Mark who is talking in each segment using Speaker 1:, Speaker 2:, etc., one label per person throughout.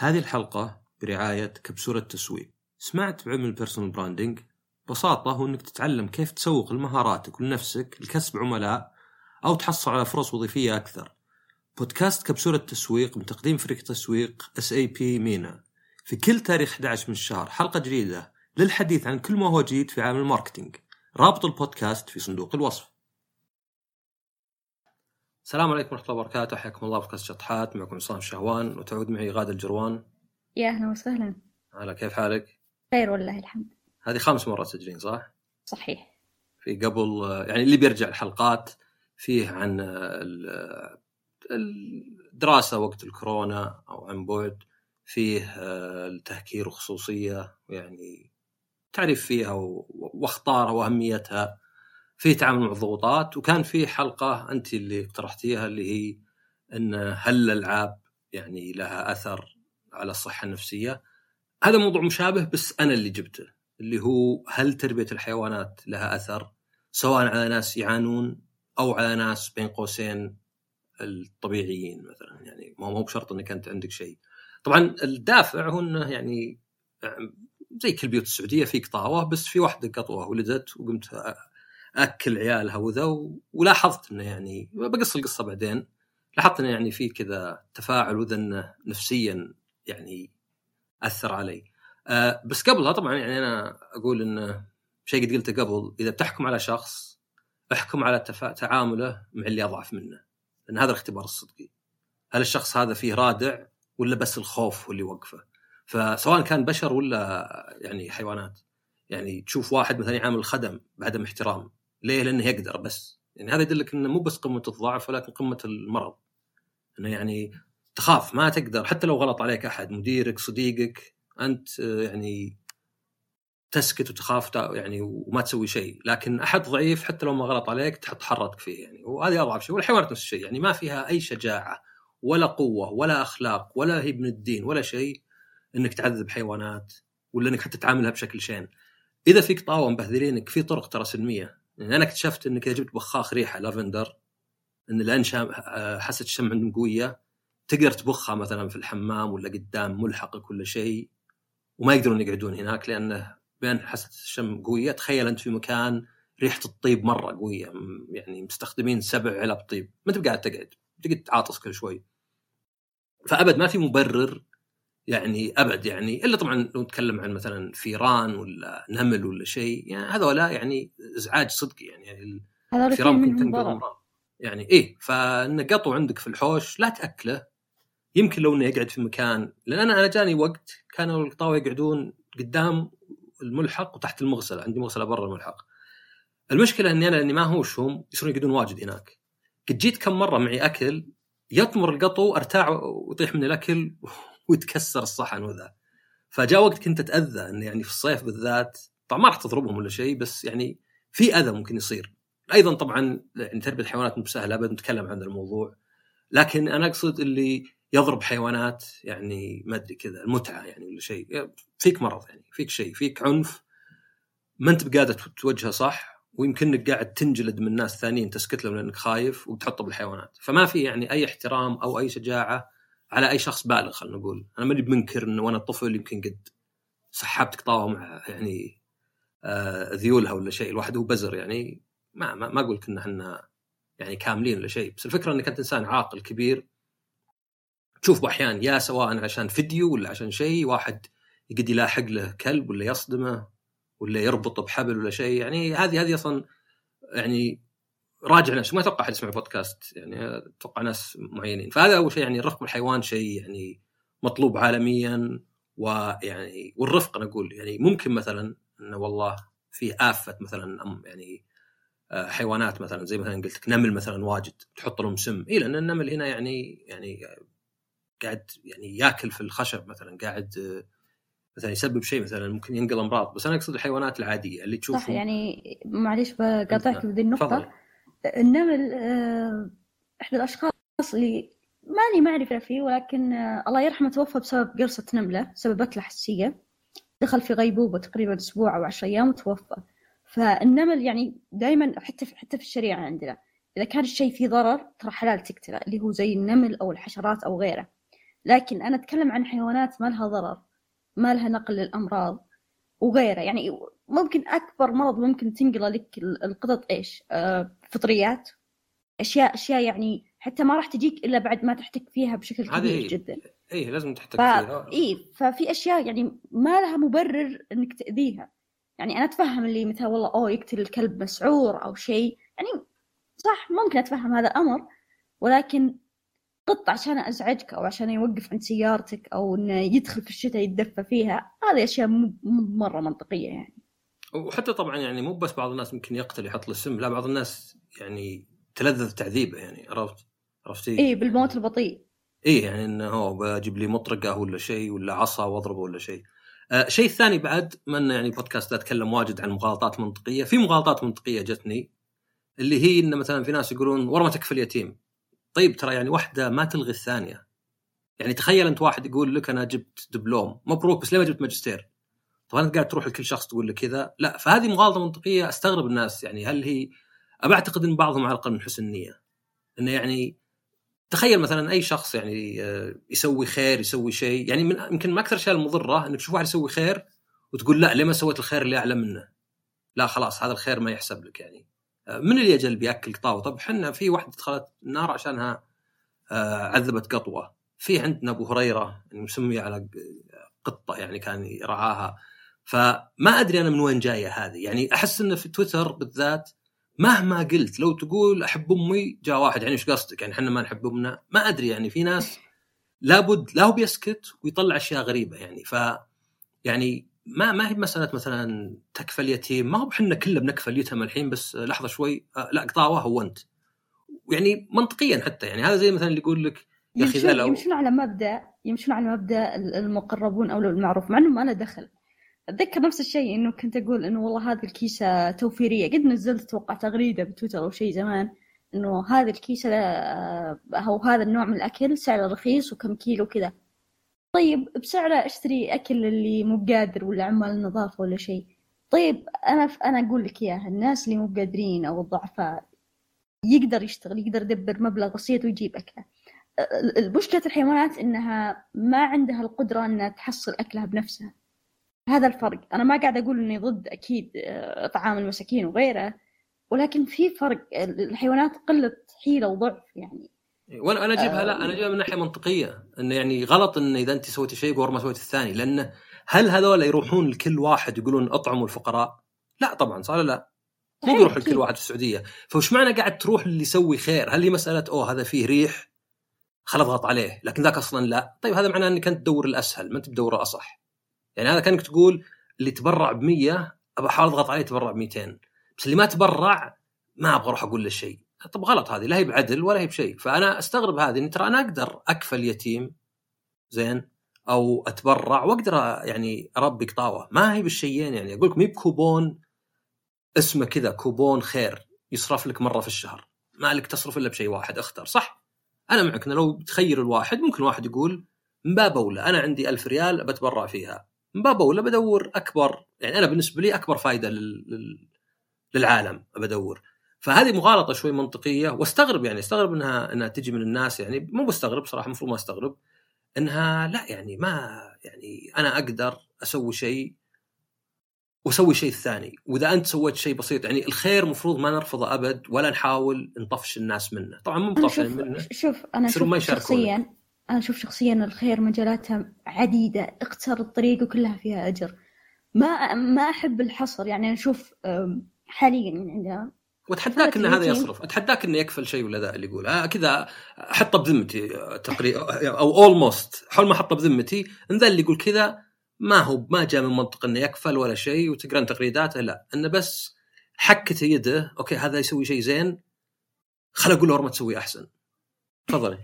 Speaker 1: هذه الحلقة برعاية كبسولة تسويق سمعت بعلم ال personal branding ببساطة هو إنك تتعلم كيف تسوق لمهاراتك ولنفسك لكسب عملاء أو تحصل على فرص وظيفية أكثر. بودكاست كبسولة تسويق من تقديم فريق تسويق اس اي بي مينا. في كل تاريخ 11 من الشهر حلقة جديدة للحديث عن كل ما هو جديد في عالم ال marketing. رابط البودكاست في صندوق الوصف. السلام عليكم ورحمة الله وبركاته. حياكم الله في بودكاست شطحات. معكم عصام شهوان وتعود معي غادة الجروان.
Speaker 2: يا أهلا وسهلا.
Speaker 1: هلا كيف حالك؟
Speaker 2: خير والله الحمد
Speaker 1: هذه خامس مرة تسجلين صح؟
Speaker 2: صحيح.
Speaker 1: في قبل يعني اللي بيرجع الحلقات فيه عن ال- الدراسة وقت الكورونا أو عن بعد فيه التهكير وخصوصية يعني تعريف فيها وأخطارها وأهميتها. في تعامل مع الضغوطات وكان في حلقة أنت اللي اقترحتيها اللي هي إن هل الألعاب يعني لها أثر على الصحة النفسية؟ هذا موضوع مشابه بس أنا اللي جبته اللي هو هل تربية الحيوانات لها أثر سواء على ناس يعانون أو على ناس بين قوسين الطبيعيين مثلا؟ يعني مو بشرط إنك أنت عندك شيء. طبعا الدافع هو إنه يعني زي كل بيوت السعودية في قطاوة بس في واحدة قطوة ولدت وقمت أكل عيالها وذا ولاحظت إنه يعني بقص القصة بعدين. لاحظت إنه يعني في كذا تفاعل وذا إنه نفسيا يعني أثر علي. أه بس قبلها طبعا يعني أنا أقول انه شيء قد قلته قبل إذا بتحكم على شخص احكم على تفا... تعامله مع اللي اضعف منه لأن هذا الاختبار الصدقي. هل الشخص هذا فيه رادع ولا بس الخوف هو اللي يوقفه؟ فسواء كان بشر ولا يعني حيوانات يعني تشوف واحد مثلا يعامل الخدم بعدم احترام ليه؟ لأنه يقدر بس. يعني هذا يدلك إنه مو بس قمة الضعف ولكن قمة المرض. إنه يعني تخاف ما تقدر. حتى لو غلط عليك أحد مديرك صديقك أنت آه، يعني تسكت وتخاف يعني وما تسوي شيء. لكن أحد ضعيف حتى لو ما غلط عليك تحرك فيه يعني. وهذه أضعف شيء. والحيوانات نفس الشيء. يعني ما فيها أي شجاعة ولا قوة ولا أخلاق ولا هي من الدين ولا شيء إنك تعذب حيوانات ولا إنك حتى تعاملها بشكل شين. إذا فيك طاوة مبهذلينك في طرق ترى سلمية. يعني أنا اكتشفت إنك إذا جبت بخاخ ريحة لافندر إن لأن شام آه، حاسه الشم عندهم قوية تقدر تبخها مثلا في الحمام ولا قدام ملحقك ولا شيء وما يقدرون يقعدون هناك لأنه بين حاسه الشم قوية. تخيل أنت في مكان ريحة الطيب مرة قوية يعني مستخدمين سبع علب طيب. ما انت قاعد تقعد تقعد تعاطس كل شوي. فأبد ما في مبرر يعني أبد يعني إلا طبعا لو نتكلم عن مثلا فيران ولا نمل ولا شيء يعني هذولا يعني إزعاج صدقي يعني
Speaker 2: في
Speaker 1: الفيران ممكن تنقل أمراض. يعني إيه فان قطو عندك في الحوش لا تأكله. يمكن لو إنه يقعد في مكان لأن أنا أنا جاني وقت كانوا القطاوه يقعدون قدام الملحق وتحت المغسلة عندي مغسلة برا الملحق. المشكلة إني أنا لأني ما هوش هم يصيرون يقعدون واجد هناك. قد جيت كم مرة معي أكل يطمر القطو ارتاع ويطيح من الأكل ويتكسر الصحن وذا. فجاء وقت كنت أتأذى انه يعني في الصيف بالذات طبعا ما راح تضربهم ولا شيء بس يعني في أذى ممكن يصير. أيضا طبعا يعني تربية الحيوانات مو بسهلة ابد نتكلم عن الموضوع. لكن أنا أقصد اللي يضرب حيوانات يعني ما أدري كذا المتعة يعني ولا شيء. فيك مرض يعني فيك شيء فيك عنف. ما أنت بقادر توجهه صح ويمكنك قاعد تنجلد من ناس ثانيين تسكت لهم لأنك خايف وتحطه بالحيوانات. فما في يعني أي احترام أو أي شجاعة على أي شخص بالغ خلينا نقول. أنا ماني بمنكر إنه وأنا طفل يمكن قد سحبت قطاوه مع يعني آه ذيولها ولا شيء. الواحد هو بزر يعني ما ما, ما أقول إن إحنا يعني كاملين ولا شيء. بس الفكرة إنك أنت إنسان عاقل كبير. تشوف أحيانا يا سواء عشان فيديو ولا عشان شيء واحد يقد يلاحق له كلب ولا يصدمه ولا يربطه بحبل ولا شيء. يعني هذه هذه أصلا يعني راجع نفسه ما أتوقع أحد يسمع بودكاست يعني أتوقع ناس معينين. فهذا أول شيء يعني الرفق بالحيوان شيء يعني مطلوب عالميا ويعني والرفق أنا أقول يعني ممكن مثلا إنه والله في آفة مثلا أم- يعني آه، حيوانات مثلا زي مثلا قلت لك نمل مثلا واجد تحط لهم سم. اي لأن النمل هنا يعني يعني قاعد يعني ياكل في الخشب مثلا قاعد آه، مثلا يسبب شيء مثلا ممكن ينقل أمراض. بس أنا أقصد الحيوانات العادية اللي تشوفهم.
Speaker 2: صح يعني معليش بقاطعك بذي النقطة. النمل آه، إحدى الأشخاص اللي ماني معرفة فيه ولكن آه، الله يرحمه توفى بسبب قرصة نملة سببت له حساسية دخل في غيبوبة تقريبا أسبوع أو عشر أيام وتوفى. فالنمل يعني دائما حتى في حتى في الشريعة عندنا إذا كان الشيء فيه ضرر ترى حلال تقتله اللي هو زي النمل أو الحشرات أو غيره. لكن أنا أتكلم عن حيوانات ما لها ضرر ما لها نقل للأمراض وغيره. يعني ممكن أكبر مرض ممكن تنقله لك القطط إيش؟ آه فطريات. اشياء أشياء يعني حتى ما راح تجيك إلا بعد ما تحتك فيها بشكل كبير
Speaker 1: إيه.
Speaker 2: جدا.
Speaker 1: اي لازم تحتك
Speaker 2: ف...
Speaker 1: فيها.
Speaker 2: اي ففي أشياء يعني ما لها مبرر إنك تأذيها. يعني أنا أتفهم اللي مثلا والله أوه يقتل الكلب مسعور أو شيء. يعني صح ممكن أتفهم هذا الامر ولكن قط عشان أزعجك أو عشان يوقف عند سيارتك أو إنه يدخل في الشتاء يتدفى فيها هذه أشياء مو مرة منطقية يعني.
Speaker 1: وحتى طبعا يعني مو بس بعض الناس ممكن يقتل يحط له سم لا بعض الناس يعني تلذذ تعذيبه يعني عرفت عرفتي؟
Speaker 2: اي بالموت البطيء
Speaker 1: اي يعني إنه هو بجيب لي مطرقة ولا شيء ولا عصا وأضربه ولا شيء. آه شيء ثاني بعد من يعني بودكاست أتكلم واجد عن مغالطات منطقية، في مغالطات منطقية جتني اللي هي انه مثلا في ناس يقولون ورا ما تكفل يتيم. طيب ترى يعني واحدة ما تلغي الثانية. يعني تخيل أنت واحد يقول لك أنا جبت دبلوم، مبروك بس ليه ما جبت ماجستير؟ طبعا أنت قاعد تروح لكل شخص تقول له كذا، لا فهذه مغالطة منطقية أستغرب الناس يعني هل هي ابى أعتقد إن بعضهم على الأقل من حسن النية. إنه يعني تخيل مثلا أي شخص يعني يسوي خير يسوي شيء يعني من يمكن من أكثر الأشياء المضرة إنك تشوف واحد يسوي خير وتقول لا ليه ما سويت الخير اللي أعلى منه؟ لا خلاص هذا الخير ما يحسب لك يعني. من اللي أجل بيأكل قطاوه؟ طب إحنا في واحدة دخلت النار عشانها عذبت قطوة. في عندنا أبو هريرة يعني مسمي على قطة يعني كان يرعاها. فما أدري أنا من وين جاية هذه. يعني أحس إنه في تويتر بالذات مهما قلت لو تقول أحب أمي جاء واحد يعني إيش قصدك؟ يعني إحنا ما نحب أمنا. ما أدري يعني في ناس لابد لا هو بيسكت ويطلع أشياء غريبة يعني. ف يعني ما ما هي مسألة مثلا تكفل يتيم ما هو إحنا كلنا بنكفل يتم الحين بس لحظة شوي لا قطاوة هو أنت. يعني منطقيا حتى يعني هذا زي مثلا اللي يقول لك
Speaker 2: يا أخي لو يمشون على مبدا يمشون على مبدأ المقربون اولى بالمعروف مع إنه ما له دخل. أتذكر نفس الشيء إنه كنت أقول إنه والله هذه الكيسة توفيرية. قد نزلت أتوقع تغريدة بتويتر أو شيء زمان إنه هذه الكيسة أو هذا النوع من الأكل سعره رخيص وكم كيلو كذا. طيب بسعره أشتري أكل اللي مو قادر ولا عمال النظافه ولا شيء. طيب أنا أنا أقول لك إياها الناس اللي مو قادرين أو الضعفاء يقدر يشتغل يقدر يدبر مبلغ بسيط ويجيب اكله مشكله الحيوانات إنها ما عندها القدرة إنها تحصل أكلها بنفسها. هذا الفرق. أنا ما قاعد أقول إني ضد أكيد طعام المساكين وغيره ولكن في فرق الحيوانات قلة حيلة وضعف يعني.
Speaker 1: وأنا أنا أجيبها لا أنا أجيبها من ناحية منطقية إنه يعني غلط ان إذا أنت سويتي شيء ما سويت الثاني لأنه هل هذول يروحون لكل واحد يقولون أطعموا الفقراء؟ لا طبعا صار لا؟ مو بيروح لكل واحد في السعودية. فوش معنى قاعد تروح اللي يسوي خير؟ هل هي مسألة أوه هذا فيه ريح؟ خل اضغط عليه. لكن ذاك أصلا لا. طيب هذا معناه إنك أنت تدور الأسهل ما أنت تدور الاصح يعني هذا كانك تقول اللي تبرع ب 100 ابى احاول أضغط عليه يتبرع ب 200 بس اللي ما تبرع ما أبغى أروح أقول له شيء. طب غلط هذه لا هي بعدل ولا هي بشيء. فأنا أستغرب هذه ترى أنا أقدر أكفل يتيم زين أو أتبرع وأقدر يعني أربي قطاوة. ما هي بالشيئين يعني. أقول لكم بكوبون اسمه كذا كوبون خير يصرف لك مرة في الشهر. ما لك تصرف إلا بشيء واحد اختر. صح. أنا معك لو تخير الواحد ممكن واحد يقول من باب أولى أنا عندي ألف ريال بتبرع فيها. من باب اولى بدور أكبر؟ يعني أنا بالنسبة لي أكبر فائده لل... للعالم بدور فهذه مغالطة شوي منطقية واستغرب يعني استغرب إنها إنها تجي من الناس يعني مو مستغرب صراحة المفروض ما أستغرب إنها لا يعني ما يعني أنا أقدر أسوي شيء وأسوي شيء الثاني وإذا أنت سويت شيء بسيط يعني الخير مفروض ما نرفضه أبد ولا نحاول نطفش الناس منه. طبعا مو
Speaker 2: مطفش منه شوف أنا شوف شخصيا أنا أشوف شخصيا الخير مجالاتها عديدة اقتصر الطريق وكلها فيها أجر. ما ما أحب الحصر يعني أشوف حاليا عندنا
Speaker 1: واتحداك إن هذا يصرف. أتحداك إنه يكفل شيء ولا ذا اللي يقول آه كذا احطه بذمتي تقريبا أو almost حول ما احطه بذمتي إن ذا اللي يقول كذا ما هو ما جاء من منطق إنه يكفل ولا شيء وتقرأ تغريداته لا. إنه بس حكته يده أوكي هذا يسوي شيء زين خل أقول له ما تسوي أحسن. تفضلي.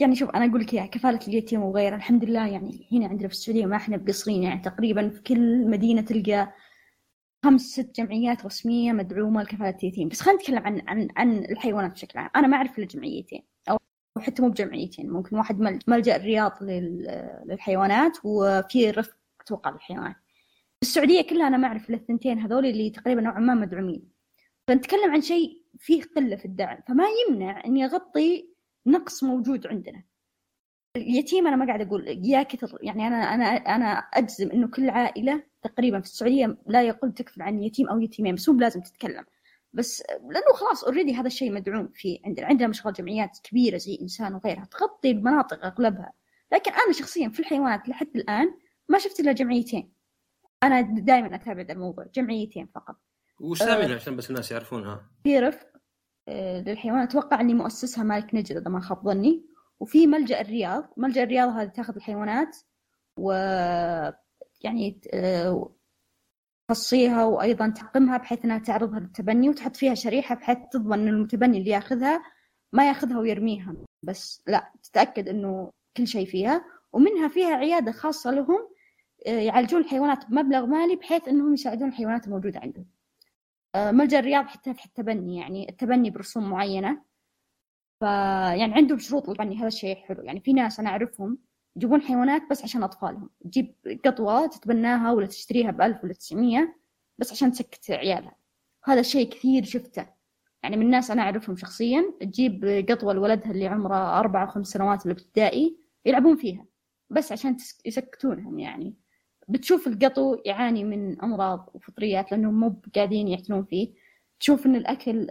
Speaker 2: يعني شوف أنا أقول لك يا كفالة اليتيم وغيره الحمد لله يعني هنا عندنا في السعودية ما إحنا بقصرين يعني تقريبا في كل مدينة تلقى خمس ست جمعيات رسمية مدعومة لكفالة اليتيم بس خلينا نتكلم عن عن عن الحيوانات بشكل عام. أنا ما أعرف إلا جمعيتين أو حتى مو بجمعيتين. ممكن واحد ملجأ الرياض للحيوانات وفي رفق أتوقع للحيوانات. السعودية كلها أنا ما أعرف إلا الثنتين هذول اللي تقريبا نوعا ما مدعومين. فنتكلم عن شيء فيه قلة في الدعم. فما يمنع إني أغطي نقص موجود عندنا. اليتيم أنا ما قاعد أقول يا كثر يعني أنا أنا أنا أجزم إنه كل عائلة تقريبا في السعودية لا يقل تكفل عن يتيم أو يتيمين بس مو بلازم تتكلم. بس لأنه خلاص اوريدي هذا الشيء مدعوم فيه عندنا. عندنا مشغل جمعيات كبيرة زي إنسان وغيرها تغطي المناطق أغلبها. لكن أنا شخصيا في الحيوانات لحد الآن ما شفت إلا جمعيتين. أنا دائما أتابع الموضوع جمعيتين فقط.
Speaker 1: وش ثامنها عشان بس الناس يعرفونها.
Speaker 2: في رفق للحيوانات. أتوقع إني مؤسسها مالك نجد إذا ما خاب ظني. وفي ملجأ الرياض. ملجأ الرياض هذا تأخذ الحيوانات و يعني آه، تخصيها وأيضا تعقمها بحيث إنها تعرضها للتبني وتحط فيها شريحة بحيث تضمن إن المتبني اللي يأخذها ما يأخذها ويرميها. بس لا تتأكد إنه كل شيء فيها. ومنها فيها عيادة خاصة لهم آه، يعالجون الحيوانات بمبلغ مالي بحيث إنهم يساعدون الحيوانات الموجودة عندهم. ملجأ الرياض حتى في التبني يعني التبني برسوم معينة. فيعني عندهم شروط للتبني هذا الشيء حلو. يعني في ناس أنا أعرفهم يجيبون حيوانات بس عشان أطفالهم. تجيب قطوة تتبناها ولا تشتريها بألف ولا تسعمية بس عشان تسكت عيالها. هذا الشيء كثير شفته. يعني من ناس أنا أعرفهم شخصيا تجيب قطوة لولدها اللي عمره أربع أو خمس سنوات الابتدائي يلعبون فيها بس عشان يسكتونهم يعني. بتشوف القطو يعاني من أمراض وفطريات لأنهم مو قاعدين يعتنون فيه. تشوف إن الأكل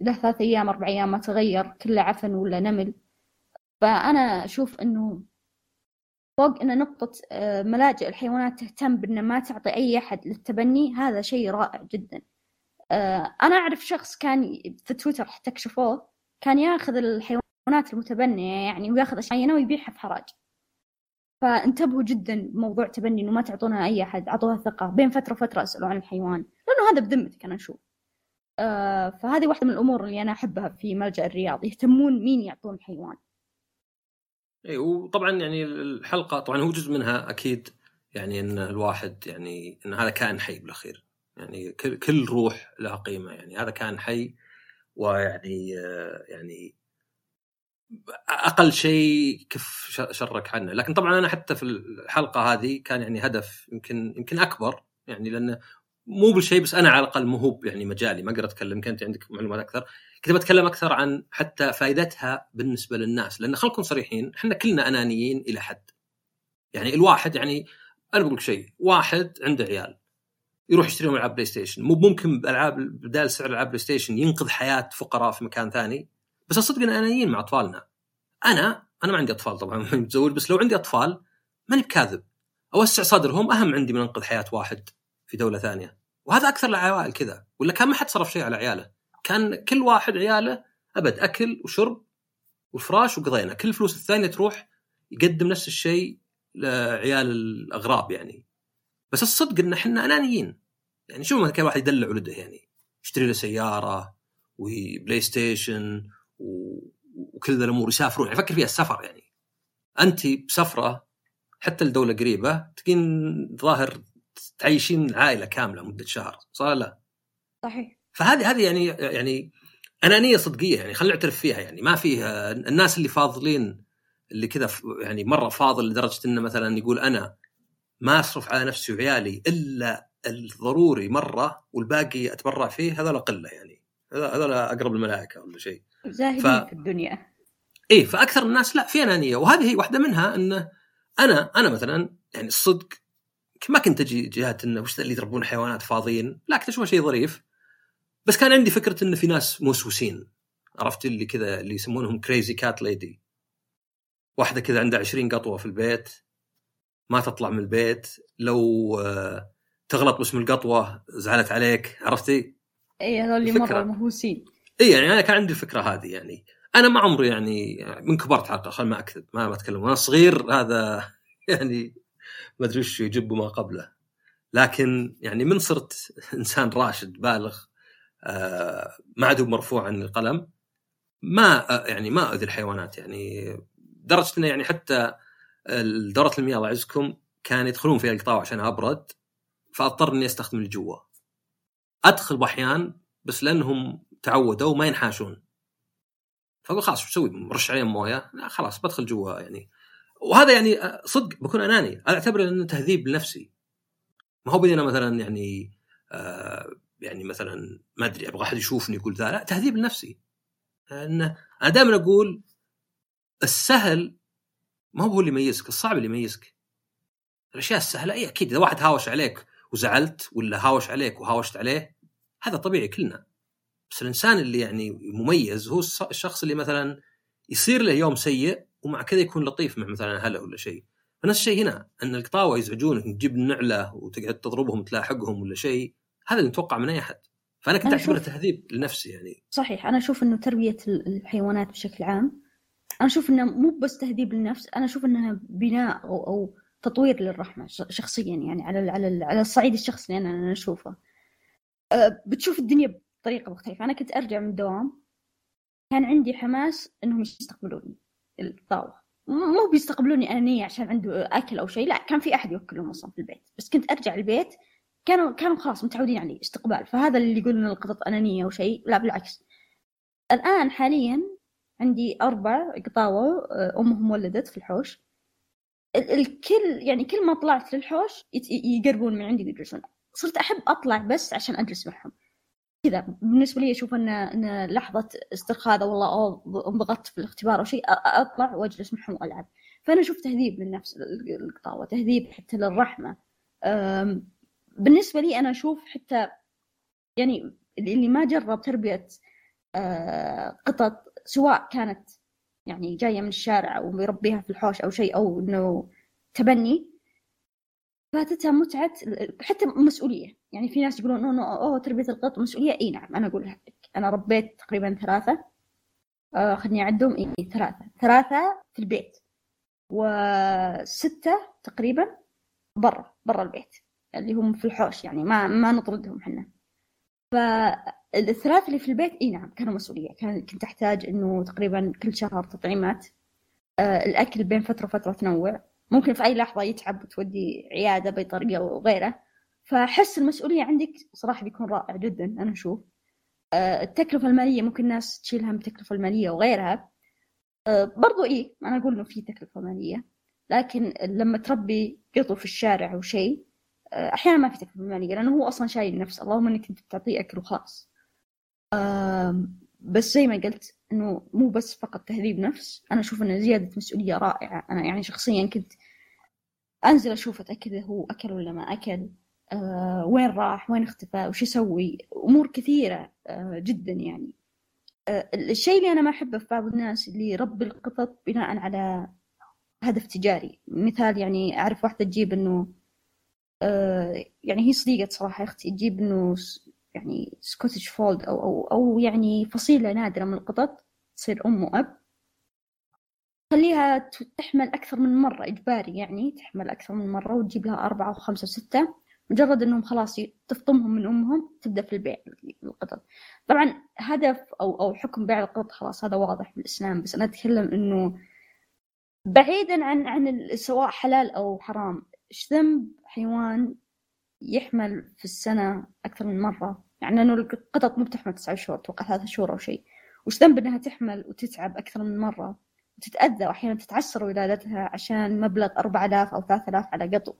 Speaker 2: له ثلاث أيام أربع أيام ما تغير كله عفن ولا نمل. فأنا أشوف إنه فوق إن نقطة ملاجئ الحيوانات تهتم بأن ما تعطي أي أحد للتبني هذا شيء رائع جدا. أنا أعرف شخص كان في تويتر حتى كشفوه كان ياخذ الحيوانات المتبنية يعني وياخذ أشياء معينة ويبيعها في حراج. فانتبهوا جدا بموضوع تبني إنه ما تعطونها أي أحد أعطوها ثقة. بين فترة وفترة أسألوا عن الحيوان لأنه هذا بذمتك أنا أشوف. آه فهذه واحدة من الأمور اللي أنا أحبها في ملجأ الرياض يهتمون مين يعطون الحيوان
Speaker 1: إي وطبعا يعني الحلقة طبعا هو جزء منها أكيد يعني إن الواحد يعني إن هذا كائن حي بالأخير. يعني كل روح لها قيمة. يعني هذا كائن حي ويعني آه، يعني أقل شيء كف شرك عنه. لكن طبعا أنا حتى في الحلقة هذه كان يعني هدف يمكن يمكن أكبر. يعني لأنه مو بالشيء بس أنا على الأقل مو يعني مجالي ما أقدر أتكلم كنت عندك معلومات أكثر. كنت بتكلم أكثر عن حتى فائدتها بالنسبة للناس. لأن نكون صريحين إحنا كلنا أنانيين إلى حد. يعني الواحد يعني أنا بقول شيء واحد عنده عيال يروح يشتري ألعاب بلاي ستيشن مو ممكن بألعاب بدال سعر ألعاب بلاي ستيشن ينقذ حياة فقراء في مكان ثاني. بس الصدق إن انانيين مع أطفالنا. أنا أنا ما عندي أطفال طبعا متزوج بس لو عندي أطفال ماني بكاذب. أوسع صدرهم أهم عندي من أنقذ حياة واحد في دولة ثانية. وهذا أكثر العوائل كذا. ولا كان ما حد صرف شيء على عياله. كان كل واحد عياله أبد أكل وشرب وفراش وقضينا. كل الفلوس الثانية تروح يقدم نفس الشيء لعيال الأغراب يعني. بس الصدق إن إحنا انانيين يعني شوف ما كان واحد يدلع ولده يعني. يشتري له سيارة وبلاي ستيشن وكل ذا الأمور يسافرون. يعني فكر فيها السفر يعني. أنت بسفرة حتى لدولة قريبة تقريبا ظاهر تعيشين عائلة كاملة مدة شهر صح لا؟
Speaker 2: صحيح.
Speaker 1: فهذه هذه يعني يعني أنانية صدقية يعني خلينا نعترف فيها يعني. ما فيها الناس اللي فاضلين اللي كذا يعني مرة فاضل لدرجة إنه مثلا يقول أنا ما أصرف على نفسي وعيالي إلا الضروري مرة والباقي أتبرع فيه هذا قلة يعني. هذول أقرب الملائكه ولا شيء.
Speaker 2: زاهدين ف... في الدنيا.
Speaker 1: اي فأكثر الناس لا في أنانية. وهذه هي واحدة منها انه أنا أنا مثلا يعني الصدق ما كنت أجي جهات إنه وش اللي يربون حيوانات فاضيين؟ لا كنت اشوفها شيء ظريف. بس كان عندي فكرة انه في ناس موسوسين. عرفت اللي كذا اللي يسمونهم crazy cat lady واحدة كذا عندها 20 قطوة في البيت. ما تطلع من البيت. لو آه، تغلط باسم القطوة زعلت عليك. عرفتي؟
Speaker 2: اي هذول اللي مرة مهووسين
Speaker 1: اي يعني أنا كان عندي الفكرة هذه يعني أنا ما عمري يعني من كبرت حتى خل ما أكذب ما بتكلم. وأنا صغير هذا يعني ما أدري وش يجب ما قبله. لكن يعني من صرت إنسان راشد بالغ آه ما عاد مرفوع عن القلم. ما يعني ما أذي الحيوانات يعني درجة إنه يعني حتى دوره المياه الله يعزكم كان يدخلون فيها القطاع عشان أبرد فأضطر إني أستخدم الجوا أدخل بأحيان بس لأنهم تعودوا ما ينحاشون. فاقول خلاص شو أسوي؟ مرش عليهم مويه؟ لا خلاص بدخل جوا يعني. وهذا يعني آه، صدق بكون أناني. أنا اعتبره إنه تهذيب لنفسي. ما هو أنا مثلا يعني آه يعني مثلا ما أدري أبغى أحد يشوفني يقول ذا. لا تهذيب لنفسي. انه أنا دائما أقول السهل ما هو اللي يميزك الصعب اللي يميزك. الأشياء السهلة أي أكيد إذا واحد هاوش عليك وزعلت ولا هاوش عليك وهاوشت عليه هذا طبيعي كلنا. بس الإنسان اللي يعني مميز هو الشخص اللي مثلا يصير له يوم سيء ومع كذا يكون لطيف مع مثلا أهله ولا شيء. فنفس الشيء هنا أن القطاوة يزعجونك تجيب النعله وتقعد تضربهم تلاحقهم ولا شيء هذا اللي نتوقع من أي أحد. فأنا كنت أعتبره تهذيب لنفسي يعني.
Speaker 2: صحيح أنا أشوف إنه تربية الحيوانات بشكل عام أنا أشوف إنه مو بس تهذيب للنفس أنا أشوف إنها بناء أو, أو تطوير للرحمة شخصيا يعني على على على الصعيد الشخصي اللي أنا أشوفه. أه، بتشوف الدنيا بطريقة مختلفة. أنا كنت أرجع من الدوام كان عندي حماس إنهم يستقبلوني الطاوه مو بيستقبلوني انانيه عشان عنده أكل أو شيء لا كان في أحد يوكلهم أصلا في البيت. بس كنت أرجع البيت كانوا كانوا خلاص متعودين علي استقبال. فهذا اللي يقول إن القطط انانيه أو شيء لا بالعكس. الآن حاليا عندي أربع قطاوة آه، أمهم ولدت في الحوش. الكل يعني كل ما طلعت للحوش يقربون من عندي ويجلسون. صرت أحب أطلع بس عشان أجلس معهم. كذا. بالنسبة لي أشوف ان إن لحظة استرخاء والله انضغطت في الاختبار أو شيء أطلع وأجلس معهم وألعب. فأنا أشوف تهذيب للنفس القطاوة تهذيب حتى للرحمة. بالنسبة لي أنا أشوف حتى يعني اللي ما جرب تربية قطط سواء كانت يعني جاية من الشارع أو يربيها في الحوش أو شيء أو إنه تبني فاتتها متعة حتى مسؤولية. يعني في ناس يقولون أنه أوه تربية القط مسؤولية. إي نعم أنا أقول لك أنا ربيت تقريبا ثلاثة. آه خلني أعدهم. إي ثلاثة. ثلاثة في البيت وستة تقريبا برا برا البيت اللي هم في الحوش يعني ما ما نطردهم إحنا. فالثلاث اللي في البيت إي نعم كانوا مسؤولية. كان كنت أحتاج إنه تقريبا كل شهر تطعيمات. آه الأكل بين فترة وفترة تنوع. ممكن في أي لحظة يتعب وتودي عيادة بطريقة وغيره. فحس المسؤولية عندك صراحة بيكون رائع جدا أنا أشوف. آه، التكلفة المالية ممكن الناس تشيلها من التكلفة المالية وغيرها. آه، برضو إيه أنا أقول إنه في تكلفة مالية لكن لما تربي قطو في الشارع أو شيء آه، أحيانا ما في تكلفة مالية لأنه هو أصلا شايل نفسه. اللهم إنك أنت بتعطيه أكل وخلاص. بس زي ما قلت إنه مو بس فقط تهذيب نفس أنا أشوف إنه زيادة مسؤولية رائعة. أنا يعني شخصيا كنت أنزل أشوف أتأكد هو أكل ولا ما أكل آه وين راح وين اختفى وش يسوي. أمور كثيرة آه جدا يعني. آه الشيء اللي أنا ما أحبه في بعض الناس اللي يربي القطط بناء على هدف تجاري. مثال يعني أعرف واحدة تجيب إنه آه يعني هي صديقة صراحة أختي تجيب إنه يعني Scottish Fold أو أو أو يعني فصيلة نادرة من القطط تصير أم وأب. خليها تحمل أكثر من مرة إجباري يعني تحمل أكثر من مرة وتجيب لها أربعة وخمسة وستة. مجرد أنهم خلاص تفطمهم من أمهم تبدأ في البيع القطط طبعا هدف أو أو حكم بيع القطط خلاص هذا واضح في الإسلام بس أنا أتكلم أنه بعيدا عن عن سواء حلال أو حرام إيش ذنب حيوان يحمل في السنة أكثر من مرة؟ يعني أنه القطط مو بتحمل تسعة شهور أتوقع ثلاثة شهور أو شيء. وش ذنب أنها تحمل وتتعب أكثر من مرة؟ وتتأذى وأحيانا تتعسر ولادتها عشان مبلغ 4000 أو 3000 على قطو.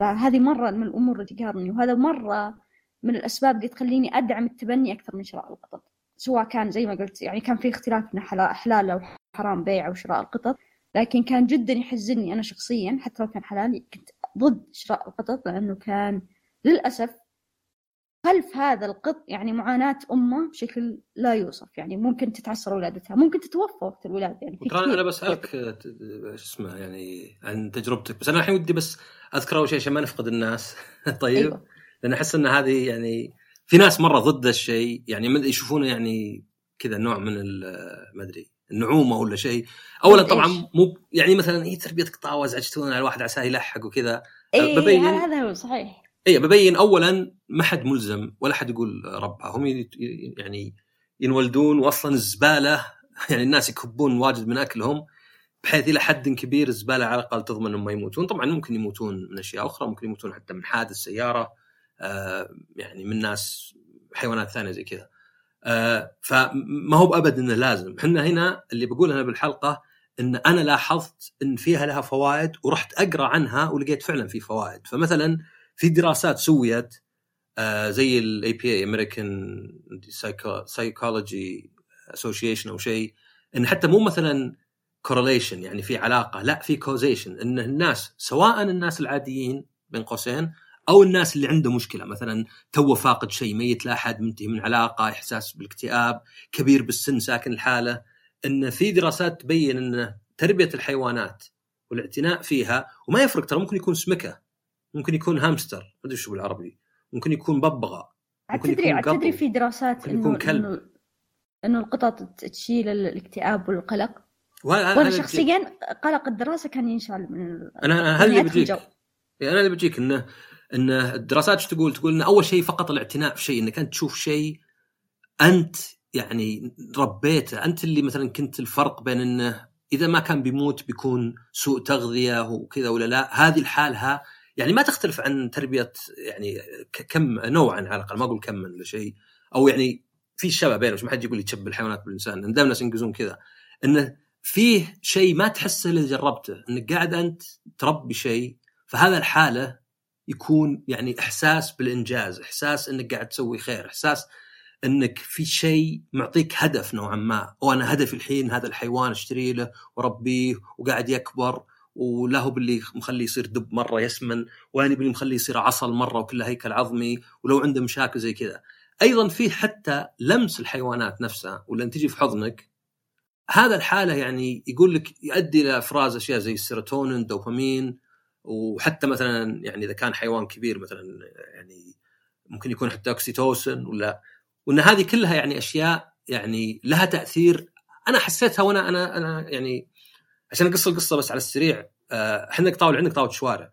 Speaker 2: فهذه مرة من الأمور اللي تقهرني وهذا مرة من الأسباب اللي تخليني أدعم التبني أكثر من شراء القطط. سواء كان زي ما قلت يعني كان في اختلاف حلال أو حرام بيع أو شراء القطط. لكن كان جدا يحزنني أنا شخصيا حتى لو كان حلال كنت ضد شراء القطط لأنه كان للأسف خلف هذا القط يعني معاناة أمه بشكل لا يوصف. يعني ممكن تتعسر ولادتها ممكن تتوفى وقت الولادة يعني
Speaker 1: ترى أنا بسألك شو اسمه يعني عن تجربتك بس أنا الحين ودي بس أذكر أول شيء عشان ما نفقد الناس. طيب. أيوة. لأن أحس أن هذه يعني في ناس مرة ضد الشيء يعني يشوفونه يعني كذا نوع من ما أدري النعومة ولا شيء. اولا طبعا مو يعني مثلا هي تربيه قطاوه وازعجتون على الواحد عساه يلحق وكذا.
Speaker 2: إيه ببين هذا هو صحيح.
Speaker 1: اي ببين اولا ما حد ملزم ولا حد يقول ربها هم يعني ينولدون واصلا الزبالة يعني الناس يكبون واجد من أكلهم بحيث إلى حد كبير الزبالة على الأقل تضمن إنهم ما يموتون. طبعا ممكن يموتون من أشياء أخرى ممكن يموتون حتى من حادث سيارة آه يعني من ناس حيوانات ثانية زي كذا. آه فما هو بأبد إنه لازم. إحنا هنا اللي بقوله أنا بالحلقة إن أنا لاحظت إن فيها لها فوائد ورحت أقرأ عنها ولقيت فعلا في فوائد. فمثلا في دراسات سويت آه زي ال APA American سايكولوجي اسوشيشن أو شيء إن حتى مو مثلا correlation يعني في علاقة لا في causation إن الناس سواء الناس العاديين بين قوسين أو الناس اللي عنده مشكلة مثلا تو فاقد شيء ميت لا أحد منتهي من علاقة إحساس بالاكتئاب كبير بالسن ساكن الحاله إن في دراسات تبين إن تربية الحيوانات والاعتناء فيها وما يفرق ترى ممكن يكون سمكة. ممكن يكون هامستر ما أدري شو بالعربي. ممكن يكون ببغاء.
Speaker 2: ممكن تدري يكون تدري في دراسات
Speaker 1: انه يكون كلب.
Speaker 2: انه إنه القطط تشيل الاكتئاب والقلق. وأنا شخصيا قلق الدراسة كان ينشال من
Speaker 1: أنا أنا هل اللي بجيك أنا اللي بجيك انه إن الدراسات إيش تقول؟ تقول إن أول شيء فقط الاعتناء في شيء إنك أنت تشوف شيء أنت يعني ربيته، أنت اللي مثلا كنت الفرق بين إنه إذا ما كان بيموت بيكون سوء تغذية وكذا ولا لا، هذه الحالها يعني ما تختلف عن تربية يعني كم نوعا على الأقل ما أقول كم ولا شيء. أو يعني في شبه بينهم ما حد يقول لي تشبه الحيوانات بالإنسان دائما الناس ينقزون كذا. انه فيه شيء ما تحسه إلا جربته إنك قاعد أنت تربي شيء فهذا الحالة يكون يعني إحساس بالإنجاز إحساس إنك قاعد تسوي خير إحساس إنك في شيء معطيك هدف نوعا ما. وأنا هدفي الحين هذا الحيوان أشتري له وأربيه وقاعد يكبر ولا هو باللي مخليه يصير دب مرة يسمن وأنا باللي مخليه يصير عصلا مرة وكله هيكل عظمي ولو عنده مشاكل زي كذا. أيضا في حتى لمس الحيوانات نفسها ولا تجي في حضنك هذا الحالة يعني يقول لك يؤدي إلى إفراز أشياء زي السيروتونين دوبامين وحتى مثلا يعني إذا كان حيوان كبير مثلا يعني ممكن يكون حتى اوكسيتوسن ولا وإن هذه كلها يعني أشياء يعني لها تأثير أنا حسيتها وأنا أنا أنا يعني عشان اقص القصة بس على السريع آه، إحنا قطاوله عندنا قطاوله شوارع.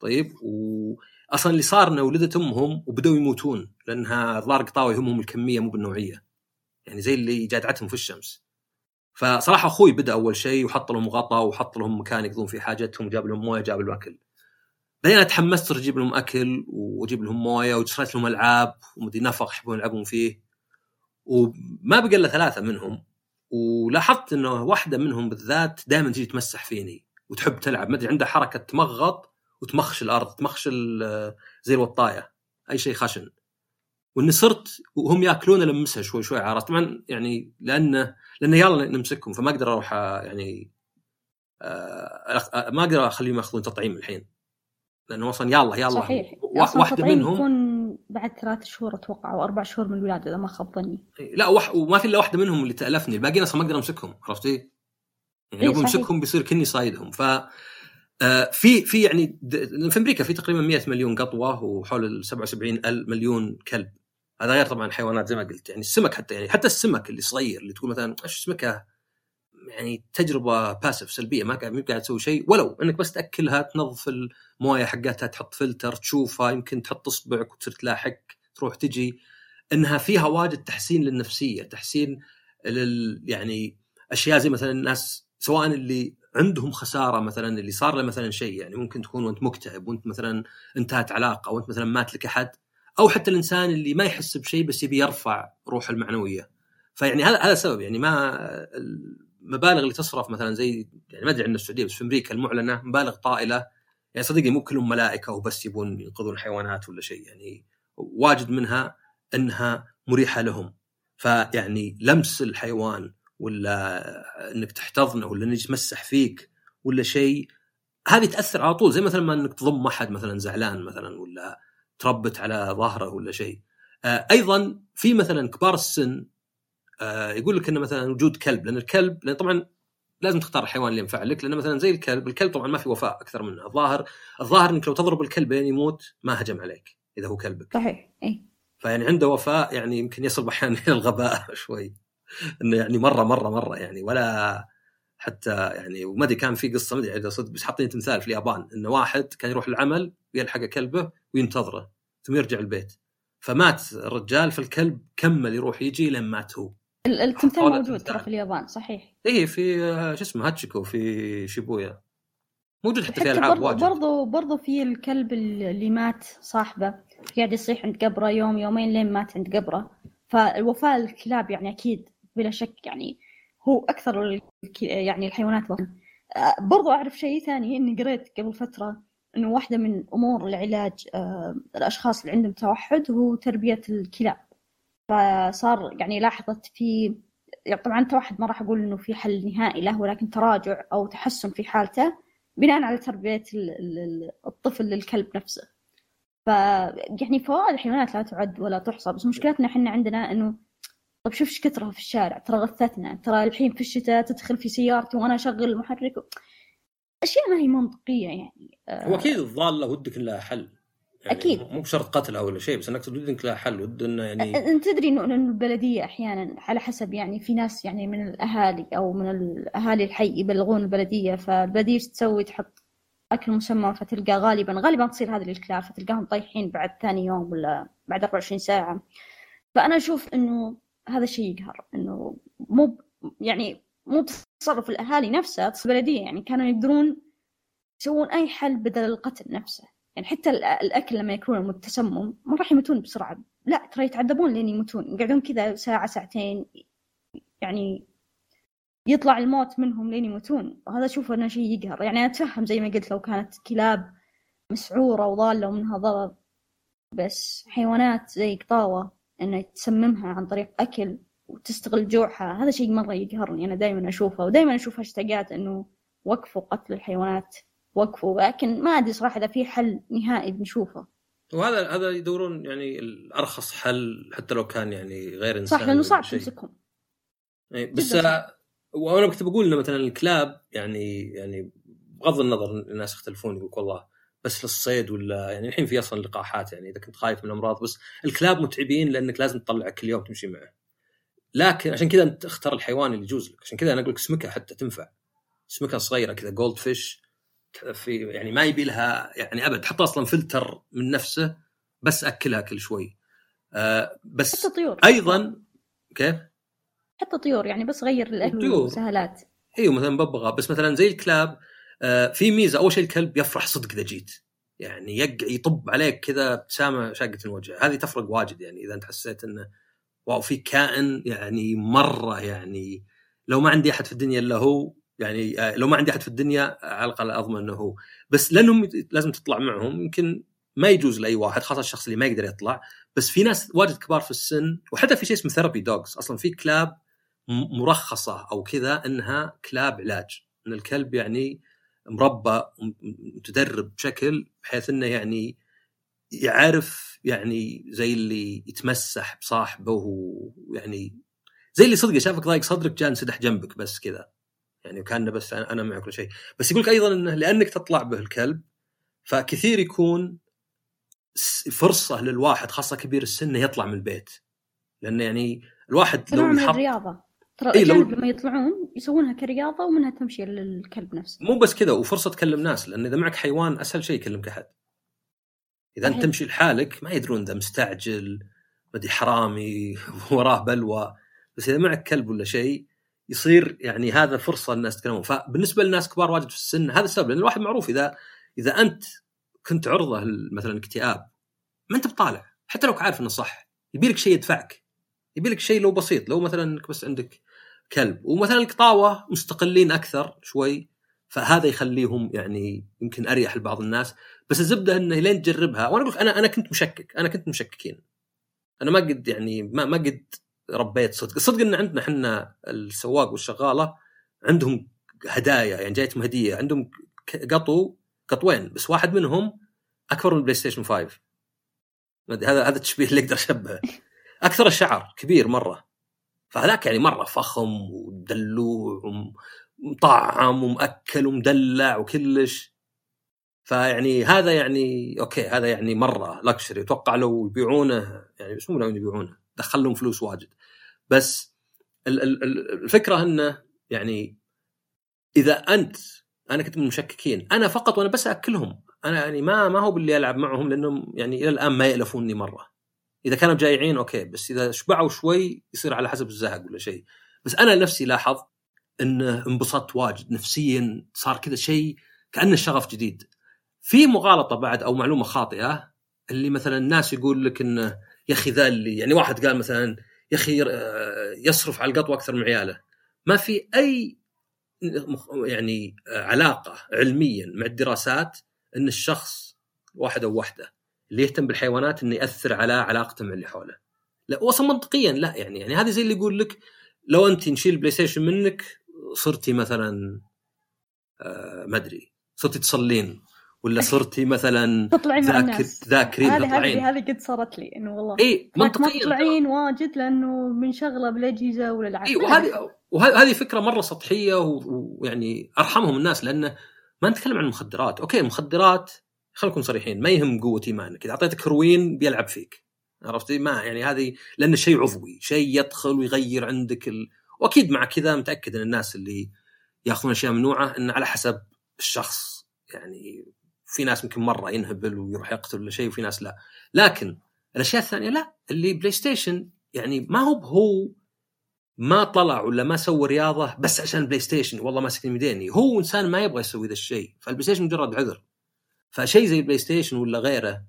Speaker 1: طيب واصلا اللي صار إنه ولدت أمهم وبدأوا يموتون لأنها ظهر قطاوه يهمهم الكمية مو بالنوعية. يعني زي اللي جادعتهم في الشمس. فصراحة أخوي بدأ أول شيء وحط لهم غطاء وحط لهم مكان يقضون فيه حاجتهم وجاب لهم موية جاب لهم أكل. بعدين تحمست أجيب لهم أكل وأجيب لهم موية وشريت لهم ألعاب ومدري نفق يحبون يلعبون فيه. وما بقى إلا ثلاثة منهم. ولاحظت إنه واحدة منهم بالذات دائما تجي تمسح فيني وتحب تلعب. ما أدري عندها حركة تمغط وتمخش الأرض تمخش زي الوطاية. أي شيء خشن. وإني صرت وهم يأكلون المسها شوي شوي عرفت. طبعا يعني لأنه لأنه يلا نمسكهم فما أقدر أروح يعني آه ما أقدر أخليهم يأخذون تطعيم الحين. لأنه أصلا يلا يلا.
Speaker 2: صحيح. واحدة منهم بعد ثلاث شهور أتوقع أو أربع شهور من الولادة إذا ما خاب ظني.
Speaker 1: لا وح... وما في إلا واحدة منهم اللي تألفني الباقيين أصلا ما أقدر أمسكهم عرفتي؟ يعني لو بمسكهم بيصير كني صايدهم. ف آه في في يعني في أمريكا في تقريبا 100 مليون قطوة وحول ال 77 مليون كلب. هذا غير طبعا حيوانات زي ما قلت يعني السمك حتى يعني حتى السمك اللي صغير اللي تقول مثلا إيش سمكه يعني تجربة باسف سلبية ما قاعد قاعد تسوي شيء ولو إنك بس تأكلها تنظف الموية حقتها تحط فلتر تشوفها يمكن تحط أصبعك وتصير تلاحق تروح تجي. إنها فيها واجد تحسين للنفسية تحسين لل يعني أشياء زي مثلا الناس سواء اللي عندهم خسارة مثلا اللي صار له مثلا شيء يعني ممكن تكون وأنت مكتئب وأنت مثلا انتهت علاقة وأنت مثلا مات لك أحد أو حتى الإنسان اللي ما يحس بشيء بس يبي يرفع روحه المعنوية. فيعني هذا هذا السبب يعني ما المبالغ اللي تصرف مثلا زي يعني ما أدري عن السعودية بس في أمريكا المعلنة مبالغ طائلة. يعني صدقني مو كلهم ملائكة وبس يبون ينقذون حيوانات ولا شيء. يعني واجد منها إنها مريحة لهم. فيعني لمس الحيوان ولا إنك تحتضنه ولا انك تمسح فيك ولا شيء هذه تأثر على طول. زي مثلا ما إنك تضم أحد مثلا زعلان مثلا ولا تربت على ظهره ولا شيء. آه، أيضا في مثلا كبار السن يقول لك إنه مثلا وجود كلب لأن الكلب لأن طبعا لازم تختار الحيوان اللي ينفع لك لأن مثلا زي الكلب الكلب طبعا ما في وفاء أكثر منه. الظاهر الظاهر إنك لو تضرب الكلب لين يموت ما هجم عليك إذا هو كلبك.
Speaker 2: صحيح اي
Speaker 1: فيعني عنده وفاء يعني يمكن يصل أحيانا إلى الغباء شوي. إنه يعني مرة مرة مرة يعني ولا حتى يعني وما أدري كان في قصة ما أدري إذا صدق بس حاطين تمثال في اليابان إنه واحد كان يروح العمل ويلحق كلبه وينتظره ثم يرجع البيت. فمات الرجال فالكلب كمل يروح يجي لين مات هو.
Speaker 2: التمثال موجود ترى في اليابان صحيح.
Speaker 1: اي في شو اسمه هاتشيكو في شيبويا. موجود حتى, في ألعاب واجد.
Speaker 2: برضو برضو في الكلب اللي مات صاحبه قاعد يصيح عند قبره يوم يومين لين مات عند قبره. فالوفاء الكلاب يعني أكيد بلا شك يعني هو أكثر يعني الحيوانات وفاء برضو أعرف شيء ثاني إني قريت قبل فترة إنه واحدة من أمور العلاج آه، الأشخاص اللي عندهم توحد هو تربية الكلاب. فصار يعني لاحظت في يعني طبعا واحد ما راح أقول إنه في حل نهائي له ولكن تراجع أو تحسن في حالته بناء على تربية الطفل للكلب نفسه. ف يعني فوائد الحيوانات لا تعد ولا تحصى بس مشكلتنا إحنا عندنا إنه طب شوف إيش كثرها في الشارع ترى غثتنا ترى الحين في الشتاء تدخل في سيارتي وأنا أشغل المحرك أشياء ما هي منطقية يعني.
Speaker 1: هو أكيد الضالة ودك لها حل.
Speaker 2: يعني أكيد.
Speaker 1: مو بشرط قتلها ولا شيء بس إنك ودك لها حل ود انه يعني
Speaker 2: أنت تدري انه البلدية أحيانا على حسب يعني في ناس يعني من الأهالي أو من الأهالي الحي يبلغون البلدية فالبلدية إيش تسوي؟ تحط أكل مسمى فتلقى غالبا غالبا تصير هذه للكلاب فتلقاهم طايحين بعد ثاني يوم ولا بعد 24 ساعة. فأنا أشوف إنه هذا الشيء يقهر إنه مو يعني مو تصرف الأهالي نفسها البلدية يعني كانوا يقدرون يسوون أي حل بدل القتل نفسه. يعني حتى الأكل لما يكون متسمم ما راح يموتون بسرعة. لا ترى يتعذبون لين يموتون. يقعدون كذا ساعة ساعتين يعني يطلع الموت منهم لين يموتون. وهذا أشوف إنه شيء يقهر. يعني أنا أتفهم زي ما قلت لو كانت كلاب مسعورة وضالة ومنها ضرر بس حيوانات زي قطاوة إنه تسممها عن طريق أكل وتستغل جوعها هذا شيء مرة يقهرني. أنا دائما أشوفه ودائما أشوف هاشتاجات إنه وقفوا قتل الحيوانات. وقفوا لكن ما أدري صراحة إذا في حل نهائي بنشوفه.
Speaker 1: وهذا هذا يدورون يعني الأرخص حل حتى لو كان يعني غير انساني
Speaker 2: صح لأنه صعب تمسكهم.
Speaker 1: بس وأنا كنت بقول إنه مثلا الكلاب يعني يعني بغض النظر الناس يختلفون يقول والله بس للصيد ولا يعني الحين في أصلا لقاحات يعني إذا كنت خايف من الأمراض بس الكلاب متعبين لأنك لازم تطلع كل يوم تمشي معه. لكن عشان كذا أنت اختار الحيوان اللي يجوز لك عشان كذا أنا أقول لك سمكة حتى تنفع. سمكة صغيرة كذا goldfish في يعني ما يبي لها يعني أبد حط أصلا فلتر من نفسه بس أكلها كل شوي. آه بس
Speaker 2: حتى طيور.
Speaker 1: أيضا كيف؟
Speaker 2: حتى طيور يعني بس غير الاكل والسهالات
Speaker 1: أيوه مثلا ببغاء. بس مثلا زي الكلاب آه في ميزة أول شيء الكلب يفرح صدق إذا جيت. يعني يطب عليك كذا ابتسامه شاقة الوجه. هذه تفرق واجد يعني إذا أنت حسيت إنه wow في كائن يعني مرة يعني لو ما عندي أحد في الدنيا إلا هو يعني آه، لو ما عندي أحد في الدنيا على الأقل أضمن إنه هو. بس لأنهم لازم تطلع معهم يمكن ما يجوز لأي واحد خاصة الشخص اللي ما يقدر يطلع. بس في ناس واجد كبار في السن وحتى في شيء اسمه therapy dogs أصلا في كلاب مرخصة أو كذا إنها كلاب علاج. إن الكلب يعني مربى متدرب بشكل بحيث إنه يعني يعرف يعني زي اللي يتمسح بصاحبه ويعني زي اللي صدق شافك ضايق صدرك جاء انسدح جنبك بس كذا. يعني وكان بس أنا معك كل شيء. بس يقول لك أيضا إنه لأنك تطلع به الكلب فكثير يكون فرصة للواحد خاصة كبير السن يطلع من البيت. لأنه يعني الواحد
Speaker 2: لو يحط الرياضه ترى إيه لو... لما يطلعون يسوونها كرياضة ومنها تمشي للكلب نفسه.
Speaker 1: مو بس كذا وفرصة تكلم ناس لأن إذا معك حيوان أسهل شيء يكلمك أحد. إذا أنت تمشي لحالك ما يدرون ذا مستعجل بدي حرامي وراه بلوى. بس إذا معك كلب ولا شيء يصير يعني هذا فرصة الناس يتكلمون. فبالنسبة للناس كبار واجد في السن هذا السبب لأن الواحد معروف إذا إذا أنت كنت عرضة مثلا اكتئاب ما أنت بطالع. حتى لو عارف إنه صح يبي لك شيء يدفعك. يبي لك شيء لو بسيط لو مثلا إنك بس عندك كلب ومثلا القطاوه مستقلين أكثر شوي فهذا يخليهم يعني يمكن أريح لبعض الناس. بس الزبدة إنه لين تجربها وأنا أقول أنا أنا كنت مشكك أنا كنت مشككين. أنا ما قد يعني ما ما قد ربيت صدق. الصدق إن عندنا إحنا السواق والشغالة عندهم هدايا يعني جايتهم هدية. عندهم قطو قطوين بس واحد منهم أكبر من البلاي ستيشن 5 هذا هذا التشبيه اللي أقدر أشبهه. أكثر الشعر كبير مرة. فهذاك يعني مرة فخم ودلوع ومطعم ومأكل ومدلع وكلش. فيعني هذا يعني أوكي هذا يعني مرة لكشري أتوقع لو يبيعونه يعني بس مو لو يبيعونه. دخل لهم فلوس واجد. بس الفكرة انه يعني إذا أنت أنا كنت من المشككين أنا فقط وأنا بس اكلهم أنا يعني ما ما هو باللي ألعب معهم لأنهم يعني إلى الآن ما يألفوني مرة. إذا كانوا جايعين okay بس إذا شبعوا شوي يصير على حسب الزهق ولا شيء. بس أنا نفسي لاحظ إنه انبسطت واجد نفسيا صار كذا شيء كأنه شغف جديد. في مغالطة بعد أو معلومة خاطئة اللي مثلا الناس يقول لك إنه يا أخي ذا اللي يعني واحد قال مثلا يا أخي آه، يصرف على القطوه أكثر من عياله. ما في أي يعني آه، علاقة علميا مع الدراسات إن الشخص واحد أو واحدة اللي يهتم بالحيوانات إنه يأثر على علاقته مع اللي حوله. لا أصلا منطقيا لا يعني يعني هذه زي اللي يقول لك لو أنت نشيل البلاي ستيشن منك صرتي مثلا آه ما أدري صرتي تصلين. ولا صرتي مثلا
Speaker 2: تطلعين مع الناس.
Speaker 1: ذاكرين
Speaker 2: هذه
Speaker 1: تطلعين.
Speaker 2: هذه هذه قد صارت لي إنه والله.
Speaker 1: اي
Speaker 2: ما
Speaker 1: منطقيا.
Speaker 2: تطلعين واجد لأنه منشغله بالاجهزه والالعاب
Speaker 1: اي وهذه وهذه فكرة مرة سطحية ويعني أرحمهم الناس لأنه ما نتكلم عن المخدرات، okay المخدرات خلينا نكون صريحين ما يهم قوة إيمانك، إذا أعطيتك هروين بيلعب فيك. عرفتي؟ ما يعني هذه لأنه شيء عضوي، شيء يدخل ويغير عندك ال... وأكيد مع كذا متأكد إن الناس اللي يأخذون أشياء ممنوعة انه على حسب الشخص. يعني في ناس يمكن مرة ينهبل ويروح يقتل ولا شيء وفي ناس لا، لكن الأشياء الثانية لا اللي بلاي ستيشن يعني ما هو هو ما طلع ولا ما سوى رياضة بس عشان بلاي ستيشن والله ماسكني ميديني هو إنسان ما يبغى يسوي ذا الشيء فالبلاي ستيشن مجرد عذر. فشيء زي البلاي ستيشن ولا غيره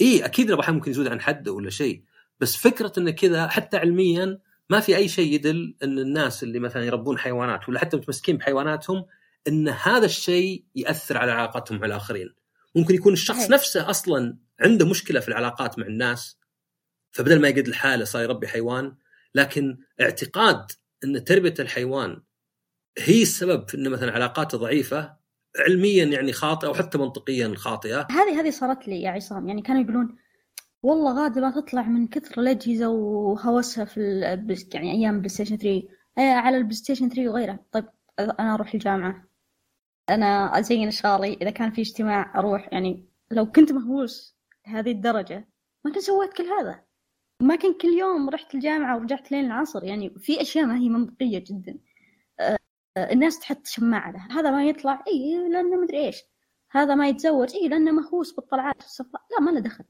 Speaker 1: إي أكيد الواحد ممكن يزود عن حده ولا شيء بس فكرة إنه كذا حتى علميا ما في أي شيء يدل إن الناس اللي مثلا يربون حيوانات ولا حتى متمسكين بحيواناتهم إن هذا الشيء يأثر على علاقاتهم مع الآخرين. ممكن يكون الشخص
Speaker 2: صحيح.
Speaker 1: نفسه أصلا عنده مشكلة في العلاقات مع الناس فبدل ما يقعد لحاله صار يربي حيوان لكن اعتقاد إن تربية الحيوان هي السبب في إن مثلا علاقاته ضعيفة علميا يعني خاطئة وحتى منطقيا خاطئة
Speaker 2: هذه هذه صارت لي يا عصام يعني كانوا يقولون والله غادة ما تطلع من كثر الأجهزة وهوسها في. يعني أيام بلاي ستيشن 3 آه، على البلاي ستيشن 3 وغيره طيب أنا أروح الجامعة أنا أزين شعري إذا كان في اجتماع أروح يعني لو كنت مهووس لهذه الدرجة ما كنت سويت كل هذا. ما كان كل يوم رحت الجامعة ورجعت لين العصر يعني في أشياء ما هي منطقية جدا. آه، الناس تحط شماعة له هذا ما يطلع إي لأنه مدري إيش. هذا ما يتزوج إي لأنه مهووس بالطلعات والسفرات لا ما له دخل.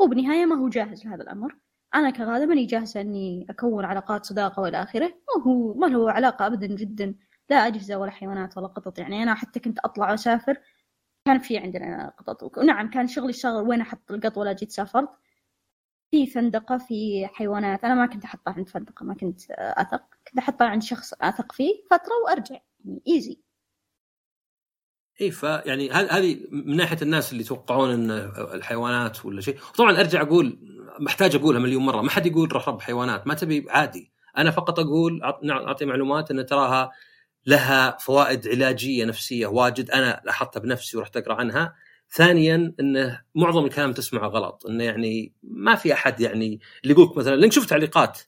Speaker 2: هو بالنهاية ما هو جاهز لهذا الأمر. أنا كغادة ماني جاهزة إني أكون علاقات صداقة وإلى آخره. ما هو ما له علاقة أبدا جدا لا أجهزة ولا حيوانات ولا قطط. يعني أنا حتى كنت أطلع وأسافر كان في عندنا قطط. ونعم كان شغلي الشغل وين أحط القط ولا جيت سافرت. في فندقة في حيوانات. أنا ما كنت أحطها عند فندقة ما كنت أثق. كنت أحطها عند شخص أثق فيه فترة وأرجع. يعني إيزي
Speaker 1: إي فيعني هذه من ناحية الناس اللي يتوقعون إن الحيوانات ولا شيء. طبعا أرجع أقول محتاج أقولها مليون مرة. ما حد يقول روح رب حيوانات ما تبي عادي. أنا فقط أقول اعطي معلومات إن تراها لها فوائد علاجية نفسية واجد أنا لاحظتها بنفسي ورحت أقرأ عنها. ثانيا إنه معظم الكلام تسمعه غلط إنه يعني ما في أحد يعني اللي يقولك مثلا لأنك شوف تعليقات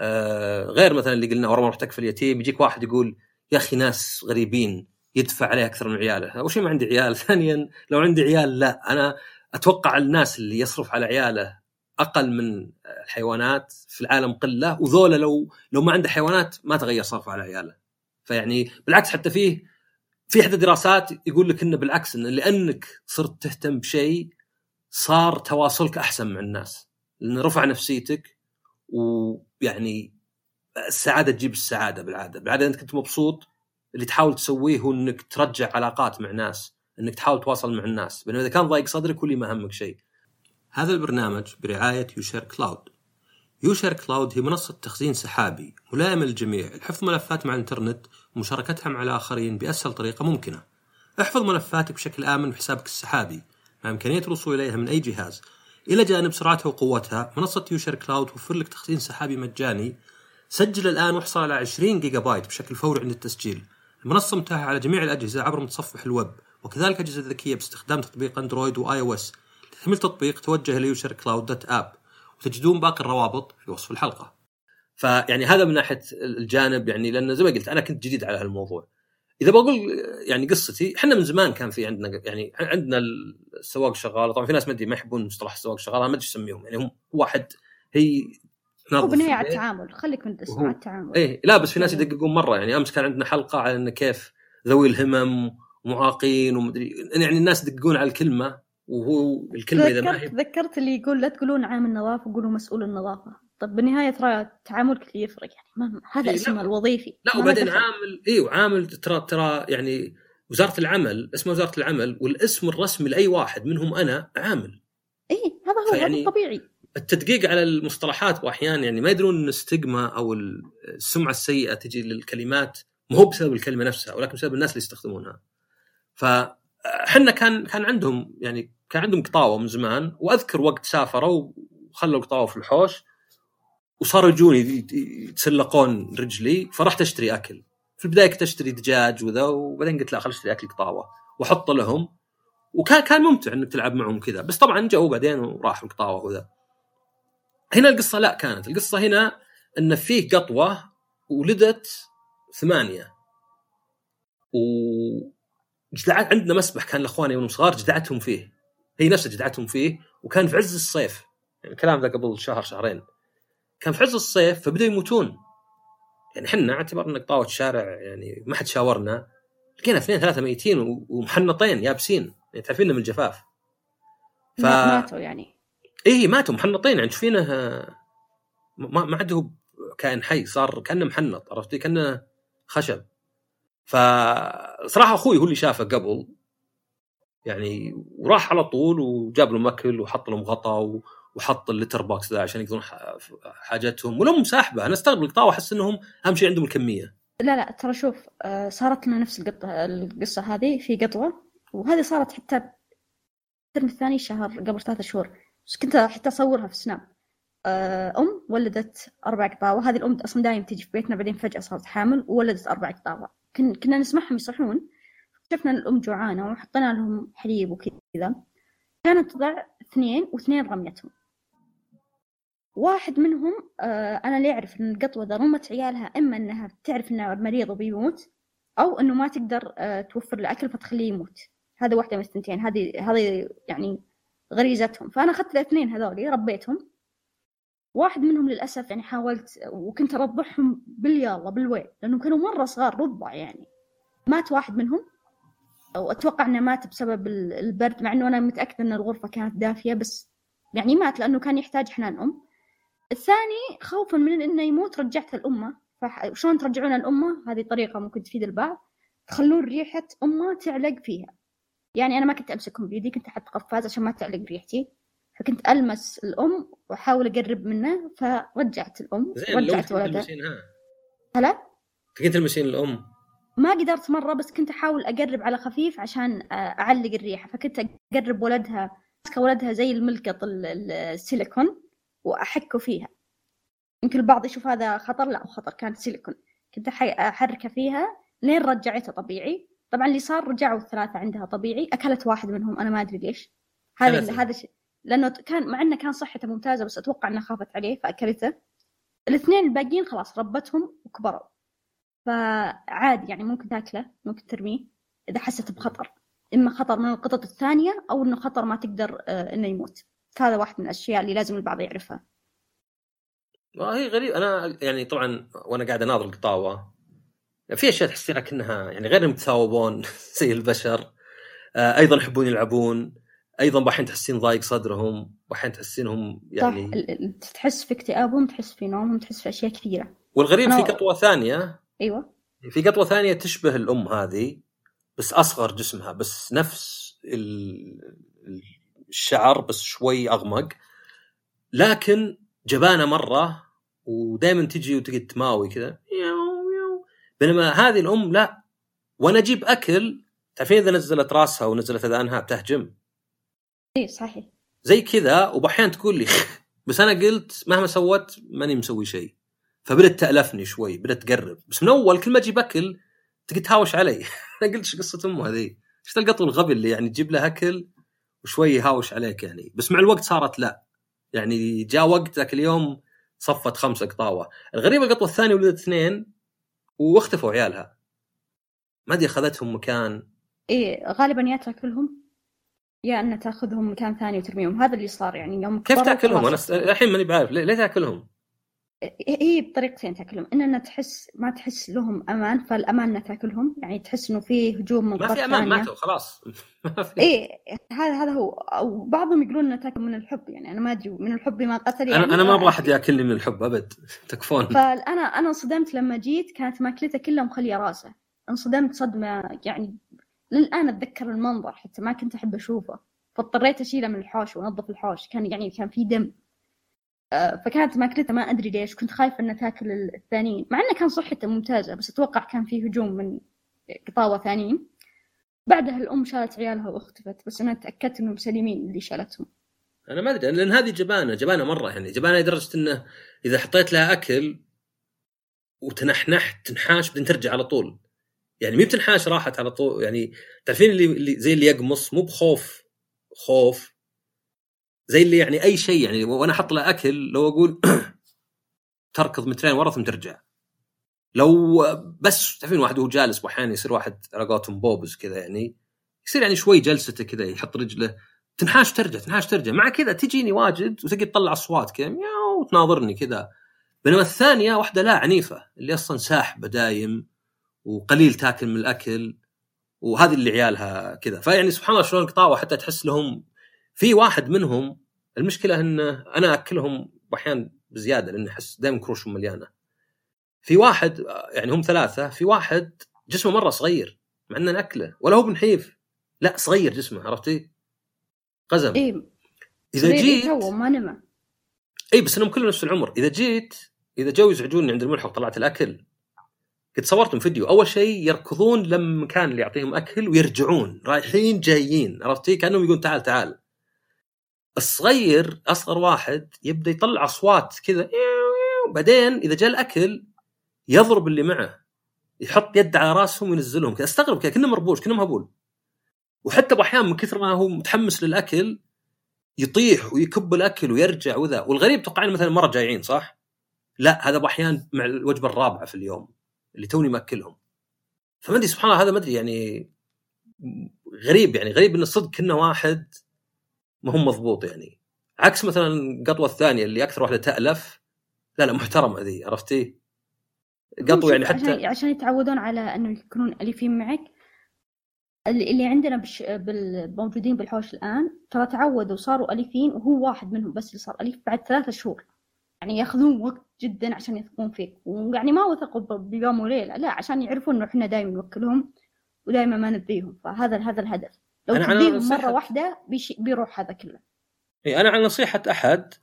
Speaker 1: آه غير مثلا اللي قلنا ورا ما رحت اكفل يتيم يجيك واحد يقول يا أخي ناس غريبين يدفع عليه أكثر من عياله، أول شيء ما عندي عيال، ثانيا لو عندي عيال لا أنا أتوقع الناس اللي يصرف على عياله أقل من الحيوانات في العالم قلة وذولا لو لو ما عنده حيوانات ما تغير صرفه على عياله. فيعني بالعكس حتى فيه في احدى الدراسات يقول لك إنه بالعكس إنه لأنك صرت تهتم بشيء صار تواصلك أحسن مع الناس لأنه رفع نفسيتك ويعني السعادة تجيب السعادة بالعادة، بالعادة أنت كنت مبسوط اللي تحاول تسويه هو إنك ترجع علاقات مع ناس، إنك تحاول تواصل مع الناس، بينما إذا كان ضايق صدرك واللي ما همك شيء. هذا البرنامج برعاية يوشير كلاود. يوشير كلاود هي منصة تخزين سحابي ملائمة للجميع لحفظ ملفات مع الإنترنت ومشاركتها مع الآخرين بأسهل طريقة ممكنة. احفظ ملفاتك بشكل آمن بحسابك السحابي مع إمكانية الوصول إليها من أي جهاز. إلى جانب سرعتها وقوتها، منصة يوشير كلاود توفر لك تخزين سحابي مجاني سجل الآن واحصل على 20 جيجا بايت بشكل فوري عند التسجيل. المنصة متاحة على جميع الأجهزة عبر متصفح الويب وكذلك أجهزة ذكية باستخدام تطبيق أندرويد وآي أو إس. لتحميل التطبيق توجه ليوشر كلاود dot app وتجدون باقي الروابط في وصف الحلقة. فيعني هذا من ناحية الجانب يعني لأن زي ما قلت أنا كنت جديد على هالموضوع. إذا بقول يعني قصتي إحنا من زمان كان في عندنا يعني عندنا السواق شغال طبعا في ناس ما أدري ما يحبون مصطلح السواق شغال أنا ما أدري إيش اسميهم يعني هم واحد هي
Speaker 2: هو على. التعامل خليك من على التعامل
Speaker 1: إيه لا بس في ناس
Speaker 2: يعني-
Speaker 1: يدققون مرة يعني أمس كان عندنا حلقة على انه كيف ذوي الهمم ومعاقين ومدري يعني الناس يدققون على الكلمة وهو الكلمة إذا ما هي
Speaker 2: تذكرت اللي يقول لا تقولون عامل نظافة قولوا مسؤول النظافة طب بالنهاية ترى تعاملك اللي يفرق يعني ما هذا
Speaker 1: إيه،
Speaker 2: اسمه. الوظيفي
Speaker 1: لا وبعدين. عامل إيوه عامل ترى ترى يعني وزارة العمل اسمها وزارة العمل والاسم الرسمي لأي واحد منهم أنا عامل
Speaker 2: إيه هذا هو هذا الطبيعي
Speaker 1: التدقيق على المصطلحات وأحيانا يعني ما يدرون إن الستيغما أو السمعة السيئة تجي للكلمات مو بسبب الكلمة نفسها ولكن بسبب الناس اللي يستخدمونها. فحنا كان كان عندهم يعني كان عندهم قطاوة من زمان وأذكر وقت سافروا وخلوا القطاوه في الحوش وصاروا يجوني يتسلقون رجلي فرحت أشتري أكل. في البداية كنت أشتري دجاج وذا وبعدين قلت لا خل أشتري أكل قطاوة. وأحط لهم. وكان كان ممتع إنك تلعب معهم كذا. بس طبعا جو بعدين وراحوا القطاوه وذا. هنا القصة لا كانت. القصة هنا إن فيه قطوة ولدت ثمانية. و جدعت عندنا مسبح كان لاخواني يوم صغار جدعتهم فيه. هي نفسها جدعتهم فيه وكان في عز الصيف. يعني الكلام ذا قبل شهر شهرين. كان في عز الصيف فبدأوا يموتون. يعني إحنا اعتبرنا قطاوة شارع يعني ما حد شاورنا. لقينا اثنين ثلاثة ميتين ومحنطين يابسين. يعني تعرفين من الجفاف.
Speaker 2: ف... ماتوا يعني.
Speaker 1: إيه ماتوا محنطين. يعني تشوفينه ما ما عاد هو كائن حي صار كأنه محنط عرفتي؟ كأنه خشب. فصراحة أخوي هو اللي شافه قبل يعني وراح على طول وجاب لهم أكل وحط لهم غطاء وحط ال litter box ذا عشان يقدرون حاجتهم. ولهم ساحبة. أنا أستغرب القطاوه أحس إنهم أهم شيء عندهم الكمية.
Speaker 2: لا لا ترى شوف آه، صارت لنا نفس القصة هذه في قطوة وهذه صارت حتى الترم الثاني شهر قبل ثلاثة شهور. بس كنت حتى أصورها في سناب. آه، أم ولدت أربع قطاوة. هذه الأم أصلا دايم تجي في بيتنا بعدين فجأة صارت حامل وولدت أربع قطاوة. كنا نسمعهم يصحون. شفنا الأم جوعانة وحطينا لهم حليب وكذا. كانت تضع اثنين واثنين رميتهم. واحد منهم آه أنا اللي أعرف إن القطوة إذا رمت عيالها إما إنها تعرف إنه مريض وبيموت أو إنه ما تقدر آه توفر له أكل فتخليه يموت. هذا واحدة من الثنتين. هذه هذه يعني غريزتهم. فأنا أخذت الاثنين هذولي ربيتهم. واحد منهم للأسف يعني حاولت وكنت أرضعهم باليلا بالويل لأنهم كانوا مرة صغار رضع يعني. مات واحد منهم وأتوقع إنه مات بسبب البرد مع إنه أنا متأكدة إن الغرفة كانت دافية بس يعني مات لأنه كان يحتاج حنان أم الثاني خوفا من إنه يموت رجعته الأمة. فشلون ترجعون الأمة؟ هذه طريقة ممكن تفيد البعض. تخلون ريحة أمة تعلق فيها. يعني أنا ما كنت أمسكهم بيدي كنت أحط قفاز عشان ما تعلق ريحتي. فكنت ألمس الأم وأحاول أقرب منه فرجعت الأم رجعت ولدها هلا؟
Speaker 1: كنت تلمسين الأم؟
Speaker 2: ما قدرت مرة بس كنت أحاول أقرب على خفيف عشان أعلق الريحة. فكنت أقرب ولدها ماسكه ولدها زي الملقط السيليكون وأحكه فيها. يمكن البعض يشوف هذا خطر لا خطر كانت سيليكون. كنت أحركه فيها لين رجعتها طبيعي. طبعا اللي صار رجعوا الثلاثة عندها طبيعي. أكلت واحد منهم أنا ما أدري ليش. هذا هذا شيء لأنه كان مع إنه كان صحته ممتازة بس أتوقع انها خافت عليه فأكلته. الاثنين الباقيين خلاص ربتهم وكبروا. فعادي يعني ممكن تاكله ممكن ترميه إذا حست بخطر. إما خطر من القطط الثانية أو إنه خطر ما تقدر آه، إنه يموت. هذا واحد من الأشياء اللي لازم البعض يعرفها.
Speaker 1: هي غريب أنا يعني طبعا وأنا قاعد أناظر القطاوة في أشياء تحسينها كأنها يعني غير متثاوبون زي البشر. آه، أيضا يحبون يلعبون. أيضا بحين تحسين ضايق صدرهم بحين تحسينهم يعني
Speaker 2: صح تحس في اكتئابهم تحس في نومهم تحس في أشياء كثيرة.
Speaker 1: والغريب في قطوة ثانية.
Speaker 2: أيوه.
Speaker 1: في قطوة ثانية تشبه الأم هذه بس أصغر جسمها بس نفس ال... الشعر بس شوي أغمق. لكن جبانة مرة ودائما تجي وتقعد تماوي كذا بينما هذه الأم لا. وأنا أجيب أكل تعرفين إذا نزلت راسها ونزلت أذانها بتهجم.
Speaker 2: اي صحيح.
Speaker 1: زي كذا وبأحيان تقول لي بس أنا قلت مهما سوت ماني مسوي شيء. فبدت تألفني شوي بدت تقرب. بس من أول كل ما أجيب أكل تقعد تهاوش علي. أنا قلت إيش قصة أمه هذه؟ إيش القط الغبي اللي يعني تجيب له أكل وشوي يهاوش عليك يعني؟ بس مع الوقت صارت لا. يعني جاء وقت ذاك اليوم صفت خمسة قطاوة. الغريبة القطوة الثانية ولدت اثنين واختفوا عيالها. ما أدري أخذتهم مكان.
Speaker 2: إيه غالبا يا تاكلهم يا أن تأخذهم مكان ثاني وترميهم. هذا اللي صار يعني يوم
Speaker 1: كيف تأكلهم؟ أنا الحين ماني بعرف. ليه تأكلهم؟
Speaker 2: هي بطريقتين تأكلهم. إن تحس ما تحس لهم أمان فالأمان انها تأكلهم. يعني تحس إنه في هجوم من
Speaker 1: ما في أمان ماتوا خلاص.
Speaker 2: إيه هذا هذا هو. وبعضهم يقولون انها تأكل من الحب. يعني أنا ما أدري من الحب ما قتل يعني
Speaker 1: أنا أنا ما أبغى أحد يأكلني من الحب أبد. تكفون.
Speaker 2: فانا أنا انصدمت لما جيت كانت ماكلته كلها مخلية راسه. انصدمت صدمة يعني للآن أتذكر المنظر حتى ما كنت أحب أشوفه. فاضطريت أشيله من الحوش وأنظف الحوش. كان يعني كان في دم. آه، فكانت ماكلته ما أدري ليش كنت خايفة انها تاكل الثانيين. مع إنه كان صحته ممتازة بس أتوقع كان في هجوم من قطاوة ثانيين. بعدها الأم شالت عيالها واختفت بس أنا تأكدت إنهم سليمين اللي شالتهم.
Speaker 1: أنا ما أدري لأن هذه جبانة جبانة مرة يعني. جبانة لدرجة إنه إذا حطيت لها أكل وتنحنحت تنحاش بعدين ترجع على طول. يعني مي بتنحاش راحت على طول. يعني تعرفين اللي, اللي زي اللي يقمص مو بخوف خوف. زي اللي يعني أي شيء يعني وأنا أحط له أكل لو أقول تركض مترين ورا ثم ترجع. لو بس تعرفين واحد وهو جالس واحيانا يصير واحد على قولتهم بوبز كذا يعني يصير يعني شوي جلسته كذا يحط رجله. تنحاش ترجع تنحاش ترجع. مع كذا تجيني واجد وتقعد تطلع أصوات كذا وتناظرني كذا. بينما الثانية واحدة لا عنيفة اللي أصلا ساحبة دايم. وقليل تاكل من الأكل وهذه اللي عيالها كذا. فيعني سبحان الله شلون قطاوة حتى تحس لهم في واحد منهم المشكلة انه أنا أكلهم أحيانا بزيادة لاني أحس دائما كروشهم مليانة. في واحد يعني هم ثلاثة في واحد جسمه مرة صغير مع إنه ناكله ولا هو بنحيف. لا صغير جسمه عرفتي؟ قزم.
Speaker 2: إيه
Speaker 1: إذا جيت
Speaker 2: تو ما نمى
Speaker 1: اي بس إنهم كلهم نفس العمر. إذا جيت إذا جو يزعجوني عند الملحق طلعت الأكل قد صورتهم فيديو أول شيء يركضون لما مكان اللي يعطيهم أكل ويرجعون رايحين جايين عرفتي كأنهم يقولون تعال تعال. الصغير أصغر واحد يبدأ يطلع أصوات كذا بعدين إذا جاء الأكل يضرب اللي معه يحط يد على راسهم وينزلهم كذا. أستغرب كذا كانه مربوش كانه مهبول وحتى باحيان من كثر ما هو متحمس للأكل يطيح ويكب الأكل ويرجع وذا. والغريب توقعين مثلا مرة جايعين صح؟ لا هذا باحيان مع الوجبة الرابعة في اليوم. اللي توني ماكلهم. فما أدري سبحان الله هذا ما أدري يعني غريب يعني غريب انه صدق كنا واحد ما هو مضبوط يعني. عكس مثلا القطوه الثانية اللي أكثر واحدة تألف. لا لا محترمة ذي عرفتي؟ قطو يعني حتى
Speaker 2: عشان, عشان يتعودون على إنه يكونون أليفين معك. اللي عندنا بش... موجودين بالحوش الآن ترى تعودوا صاروا أليفين وهو واحد منهم بس اللي صار أليف بعد ثلاثة شهور. يعني ياخذون وقت جدا عشان يثقون فيك. ويعني ما وثقوا بيوم وليله لا عشان يعرفون إنه إحنا دائما نوكلهم ودائما ما نبيهم. فهذا هذا الهدف. لو أنا تبيهم مرة واحدة بيش... بيروح هذا كله.
Speaker 1: اي أنا على نصيحة أحد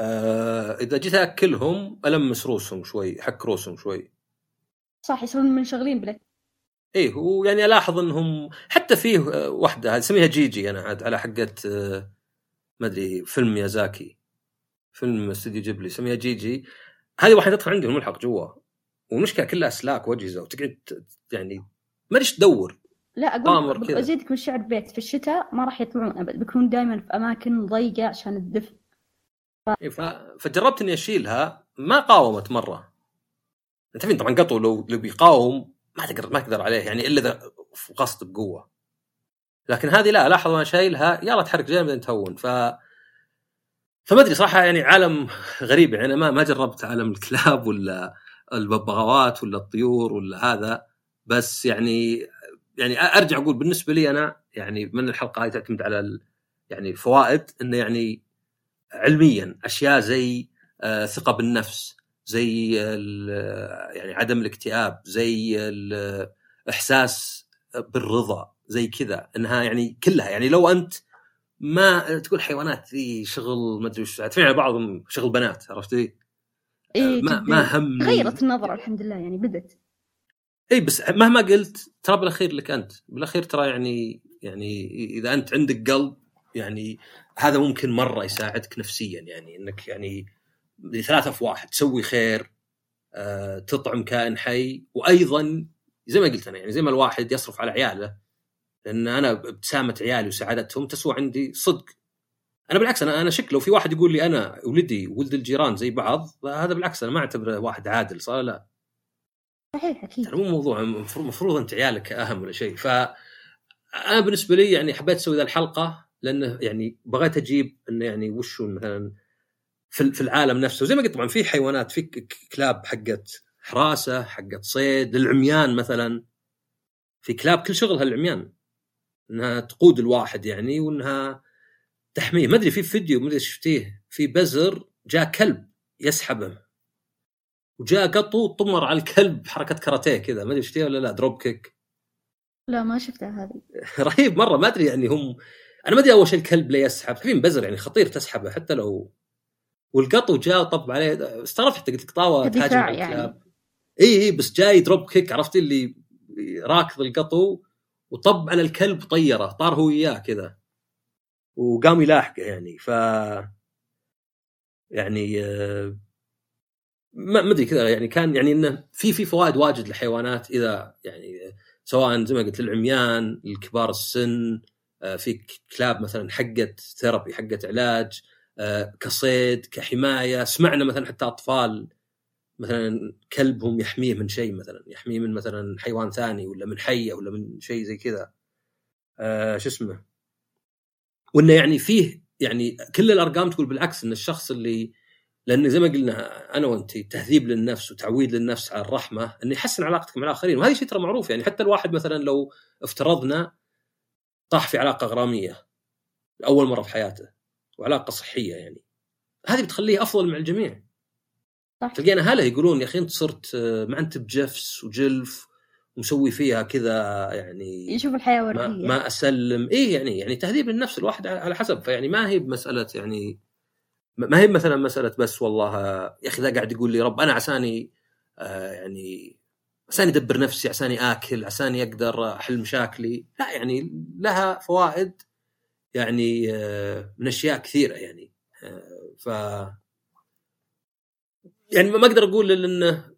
Speaker 1: آه إذا جيت أكلهم ألمس روسهم شوي حك روسهم شوي.
Speaker 2: صح يصيرون منشغلين بلك.
Speaker 1: إيه ويعني ألاحظ إنهم حتى فيه واحدة اسميها جيجي أنا عاد على حقة آه، ما أدري فيلم ميازاكي. فيلم استوديو جيبلي اسميها جيجي هذه واحدة تدخل عندي الملحق جوا. والمشكلة كلها اسلاك واجهزه وتقعد يعني ما ادري تدور؟
Speaker 2: لا أقول ازيدك من الشعر بيت في الشتاء ما راح يطلعون أبد بيكونون دائما في أماكن ضيقة عشان الدفء
Speaker 1: ف... إيه، ف... فجربت إني أشيلها ما قاومت مرة. أنت فين؟ طبعا قطو لو لو بيقاوم ما تقدر ما تقدر عليه يعني إلا إذا قصد بقوة. لكن هذه لا لاحظ وأنا شايلها يلا تحرك جانب تهون. ف فما أدري صراحة يعني عالم غريب يعني أنا ما ما جربت عالم الكلاب ولا الببغاوات ولا الطيور ولا هذا بس يعني يعني أرجع أقول بالنسبة لي أنا يعني من الحلقة هذه تعتمد على يعني الفوائد إنه يعني علميا أشياء زي آه ثقة بالنفس زي يعني عدم الاكتئاب زي الاحساس بالرضا زي كذا إنها يعني كلها يعني لو أنت ما تقول حيوانات ذي شغل ما أدري وش على بعضهم شغل بنات عرفتي؟
Speaker 2: إيه ما ما هم. غيرت النظرة الحمد لله يعني بدت
Speaker 1: إي بس مهما قلت ترى بالأخير لك أنت. بالأخير ترى يعني يعني إذا أنت عندك قلب يعني هذا ممكن مرة يساعدك نفسيا يعني إنك يعني ثلاثة في واحد تسوي خير آه، تطعم كائن حي وأيضا زي ما قلت أنا يعني زي ما الواحد يصرف على عياله لأن أنا ابتسامة عيالي وسعادتهم تسوى عندي صدق. أنا بالعكس أنا أنا شك لو في واحد يقول لي أنا ولدي ولد الجيران زي بعض هذا بالعكس أنا ما أعتبره واحد عادل صار لا؟
Speaker 2: صحيح أكيد.
Speaker 1: مو موضوع المفروض أنت عيالك أهم ولا شيء. ف أنا بالنسبة لي يعني حبيت أسوي ذا الحلقة لأنه يعني بغيت أجيب انه يعني وش مثلا في في العالم نفسه. زي ما قلت طبعا في حيوانات في كلاب حقت حراسة حقت صيد العميان مثلا. في كلاب كل شغلها العميان. إنها تقود الواحد يعني وإنها تحميه. ما أدري في فيديو ما أدري شفتيه في بزر جاء كلب يسحبه وجاء قطو طمر على الكلب حركة كاراتيه كذا. ما أدري شفتيه ولا لا دروب كيك.
Speaker 2: لا ما شفتها هذه.
Speaker 1: رهيب مرة ما أدري يعني هم أنا ما أدري أول شيء الكلب ليه يسحب. في بزر يعني خطير تسحبه حتى لو والقطو جاء طب عليه. استغربت حتى قلت قطاوه تهاجم يعني. إي إي بس جاي drop kick عرفتي اللي راكض القطو وطب على الكلب طيرة طار هو وياه كذا. وقام يلاحقه يعني ف يعني آه، ما أدري كذا يعني كان يعني إنه في في فوائد واجد للحيوانات إذا يعني سواء زي ما قلت للعميان الكبار السن آه، في كلاب مثلا حقت therapy حقت علاج آه، كصيد كحماية سمعنا مثلا حتى أطفال مثلا كلبهم يحميه من شيء مثلا يحميه من مثلا حيوان ثاني ولا من حية ولا من شيء زي كذا. آه شو اسمه؟ وإنه يعني فيه يعني كل الأرقام تقول بالعكس إن الشخص اللي لأن زي ما قلنا أنا وأنت تهذيب للنفس وتعويد للنفس على الرحمة انه يحسن علاقتك مع الآخرين. وهذا شيء ترى معروف يعني حتى الواحد مثلا لو افترضنا طاح في علاقة غرامية لاول مرة في حياته وعلاقة صحية يعني هذه بتخليه أفضل مع الجميع. صح. تلقينا هلا يقولون يا أخي أنت صرت آه، ما أنت بجفس وجلف ومسوي فيها كذا يعني
Speaker 2: يشوف الحياة
Speaker 1: ورديه ما, ما أسلم. إيه يعني يعني تهذيب النفس الواحد على حسب. فيعني ما هي بمسألة يعني ما هي مثلا مسألة بس والله يا أخي ذا قاعد يقول لي رب أنا عساني آه يعني عساني أدبر نفسي عساني آكل عساني أقدر أحل مشاكلي. لا يعني لها فوائد يعني آه من أشياء كثيرة يعني آه ف يعني ما أقدر أقول إلا إنه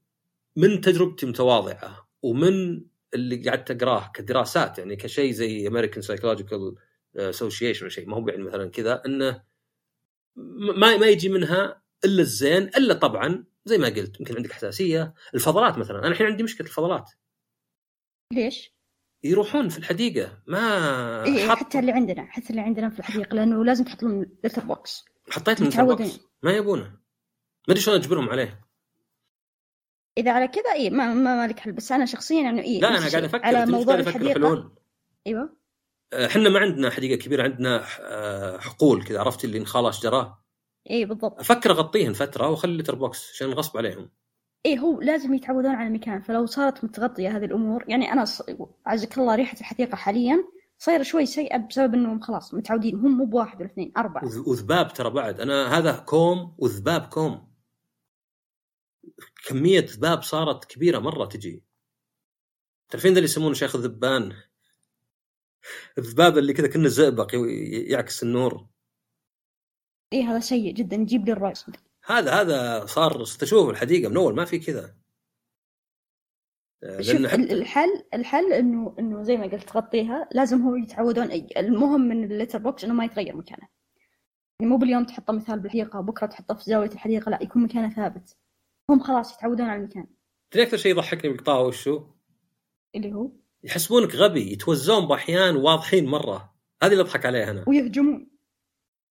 Speaker 1: من تجربتي متواضعة ومن اللي قعدت أقراه كدراسات يعني كشيء زي American Psychological Association شيء ما هو يعني مثلا كذا إنه ما ما يجي منها إلا الزين إلا طبعا زي ما قلت يمكن عندك حساسية. الفضلات مثلا أنا الحين عندي مشكلة الفضلات.
Speaker 2: ليش؟
Speaker 1: يروحون في الحديقة ما
Speaker 2: إيه حط... حتى اللي عندنا حتى اللي عندنا في الحديقة لأنه لازم تحط لهم litter box.
Speaker 1: حطيت لهم box ما يبونه. ما أدري شلون أجبرهم عليه.
Speaker 2: إذا على كذا اي ما ما لك حل بس أنا شخصيا إنه اي
Speaker 1: لا أنا قاعد أفكر على موضوع الحديقة؟
Speaker 2: أيوه.
Speaker 1: إحنا ما عندنا حديقة كبيرة عندنا آه، حقول كذا عرفت اللي انخال اشجاره
Speaker 2: اي بالضبط.
Speaker 1: أفكر أغطيهن فترة وأخلي litter box عشان غصب عليهم.
Speaker 2: اي هو لازم يتعودون على المكان فلو صارت متغطية هذه الأمور يعني أنا ص... عزك الله ريحة الحديقة حاليا صايرة شوي سيئة بسبب إنهم خلاص متعودين هم مو بواحد ولا اثنين اربعه
Speaker 1: وذباب ترى بعد. أنا هذا كوم وذباب كوم. كمية ذباب صارت كبيرة مرة تجي. تعرفين اللي يسمونه شيخ الذبان؟ الذباب اللي كذا كنه زئبق يعكس النور.
Speaker 2: اي هذا سيء جدا يجيب لي الرأس.
Speaker 1: هذا هذا صار أشوف الحديقة من أول ما في كذا.
Speaker 2: حتى... الحل الحل إنه إنه زي ما قلت تغطيها لازم هو يتعودون المهم من ال litter box إنه ما يتغير مكانه. يعني مو باليوم تحطه مثلا بالحديقة وبكره تحطه في زاوية الحديقة لا يكون مكانه ثابت. هم خلاص يتعودون على المكان.
Speaker 1: تدري أكثر شيء يضحكني بالقطاوه وشو؟
Speaker 2: اللي هو؟
Speaker 1: يحسبونك غبي يتوزون بأحيان واضحين مرة. هذه اللي أضحك عليها أنا.
Speaker 2: ويهجمون.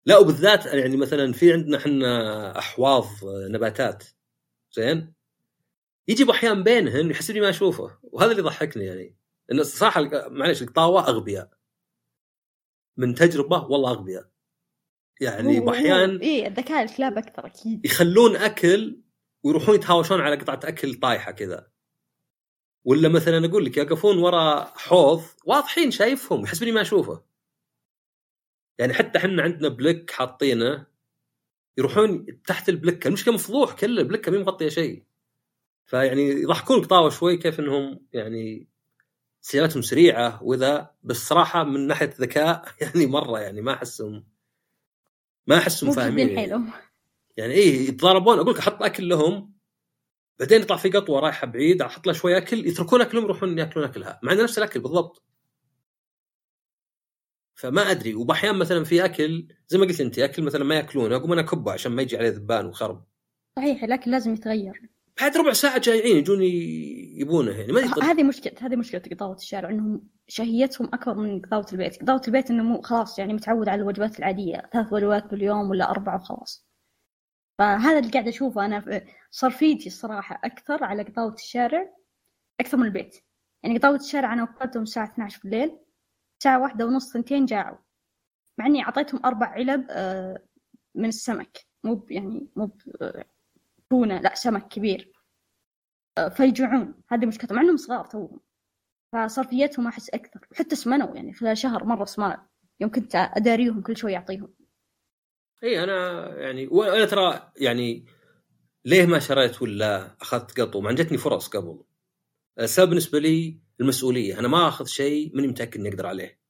Speaker 1: لا وبالذات يعني مثلا في عندنا إحنا أحواض نباتات. زين؟ يجي بأحيان بينهن يحسبني ما أشوفه. وهذا اللي يضحكني يعني. انه صراحة معلش القطاوة أغبياء. من تجربة والله أغبياء. يعني بأحيان
Speaker 2: اي الذكاء الكلاب أكثر أكيد.
Speaker 1: يخلون أكل ويروحون يتهاوشون على قطعة أكل طايحة كذا. ولا مثلا أقول لك يقفون ورا حوض واضحين شايفهم يحسبني ما أشوفه. يعني حتى إحنا عندنا بلك حاطينه يروحون تحت البلكه المشكلة مفضوح كله البلكه مي مغطيه شيء. فيعني يضحكون قطاوة شوي كيف إنهم يعني سيارتهم سريعة وذا بس صراحة من ناحية ذكاء يعني مرة يعني ما أحسهم ما أحسهم فاهمين يعني. يعني إيه يتضاربون. أقول لك أحط أكل لهم بعدين يطلع في قطوة رايحة بعيد أحط لها شوي أكل يتركون اكلهم يروحون ياكلون اكلها مع نفس الأكل بالضبط. فما أدري. وبأحيان مثلا في أكل زي ما قلت أنت أكل مثلا ما يأكلونه أقوم أنا أكبه عشان ما يجي عليه ذبان وخرب.
Speaker 2: صحيح الاكل لازم يتغير.
Speaker 1: بعد ربع ساعة جايين يجون يبونه يعني ما
Speaker 2: يطلع. هذه مشكلة هذه مشكلة قطاوة الشارع إنهم شهيتهم أكبر من قطاوة البيت. قطاوة البيت إنه مو خلاص يعني متعود على الوجبات العادية ثلاث وجبات باليوم ولا أربعة وخلاص. فهذا اللي قاعد أشوفه أنا صرفيتي الصراحة أكثر على قطاوة الشارع أكثر من البيت. يعني قطاوة الشارع أنا وكلتهم الساعة 12 بالليل الساعة واحدة ونص ثنتين جاعوا. مع إني أعطيتهم أربع علب آه، من السمك. مو يعني مو تونة لا سمك كبير. آه، فيجوعون. هذه مشكلة مع إنهم صغار توهم. فصرفيتهم أحس أكثر. وحتى سمنوا يعني خلال شهر مرة سمنوا يوم كنت أداريهم كل شوي أعطيهم.
Speaker 1: إي أنا يعني وأنا ترى يعني ليه ما شريت ولا أخذت قطو؟ ما جتني فرص قبل. السبب بالنسبة لي المسؤولية. أنا ما أخذ شيء ماني متأكد إني أقدر عليه.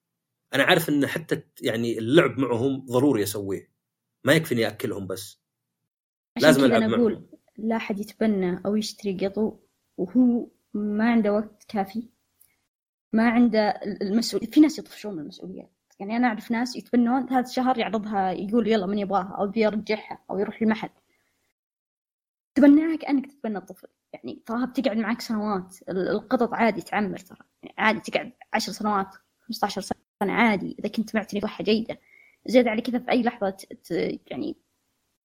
Speaker 1: أنا عارف إن حتى يعني اللعب معهم ضروري أسويه. ما يكفي إني اكلهم بس.
Speaker 2: لازم ألعب أنا أقول لا أحد يتبنى أو يشتري قطو وهو ما عنده وقت كافي. ما عنده المسؤول في ناس يطفشون من المسؤوليات يعني أنا أعرف ناس يتبنون هذا الشهر يعرضها يقول يلا من يبغاها أو بيرجعها أو يروح المحل. تبناها كانك تتبنى الطفل. يعني تراها بتقعد معك سنوات. القطط عادي تعمر ترى. يعني عادي تقعد عشر سنوات 15 سنة عادي. إذا كنت معتني بصحة جيدة. زيادة على كذا في أي لحظة ت... يعني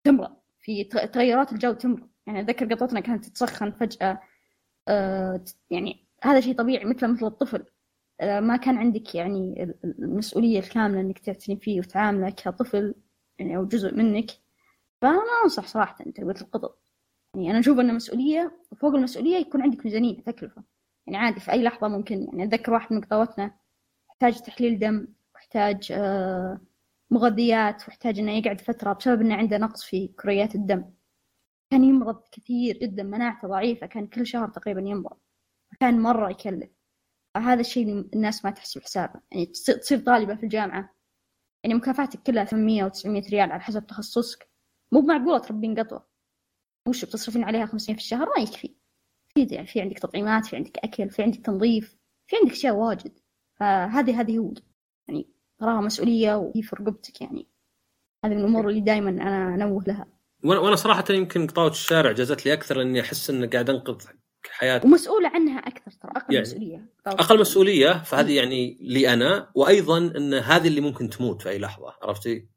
Speaker 2: تمرض في تغيرات الجو تمرض يعني أتذكر قطتنا كانت تتسخن فجأة آه يعني هذا شيء طبيعي مثل مثل الطفل. ما كان عندك يعني المسؤولية الكاملة إنك تعتني فيه وتعامله كطفل يعني أو جزء منك. فأنا أنصح صراحة تربية القطط. يعني أنا أشوف أن مسؤولية وفوق المسؤولية يكون عندك ميزانية تكلفة. يعني عادي في أي لحظة ممكن يعني أتذكر واحد من قطواتنا يحتاج تحليل دم يحتاج آه، مغذيات ويحتاج إنه يقعد فترة بسبب إنه عنده نقص في كريات الدم. كان يمرض كثير جدا مناعته ضعيفة كان كل شهر تقريبا يمرض. كان مرة يكلف. هذا الشيء الناس ما تحسب حسابه يعني تصير طالبة في الجامعة. يعني مكافاتك كلها 800 أو 900 ريال على حسب تخصصك. مو معقولة تربين قطوة. وش بتصرفين عليها 500 في الشهر؟ ما يكفي. في يعني في عندك تطعيمات في عندك أكل في عندك تنظيف في عندك أشياء واجد. فهذه هذه هو. يعني تراها مسؤولية وهي في رقبتك يعني. هذه من الأمور اللي دائما أنا أنوه لها.
Speaker 1: وأنا صراحة يمكن قطاوه الشارع جازت لي أكثر لأني أحس إني قاعد أنقذ حياة.
Speaker 2: ومسؤولة عنها أكثر ترى أقل يعني مسؤولية.
Speaker 1: أقل مسؤولية فهذه يعني لي أنا وأيضا إن هذه اللي ممكن تموت في أي لحظة عرفتي؟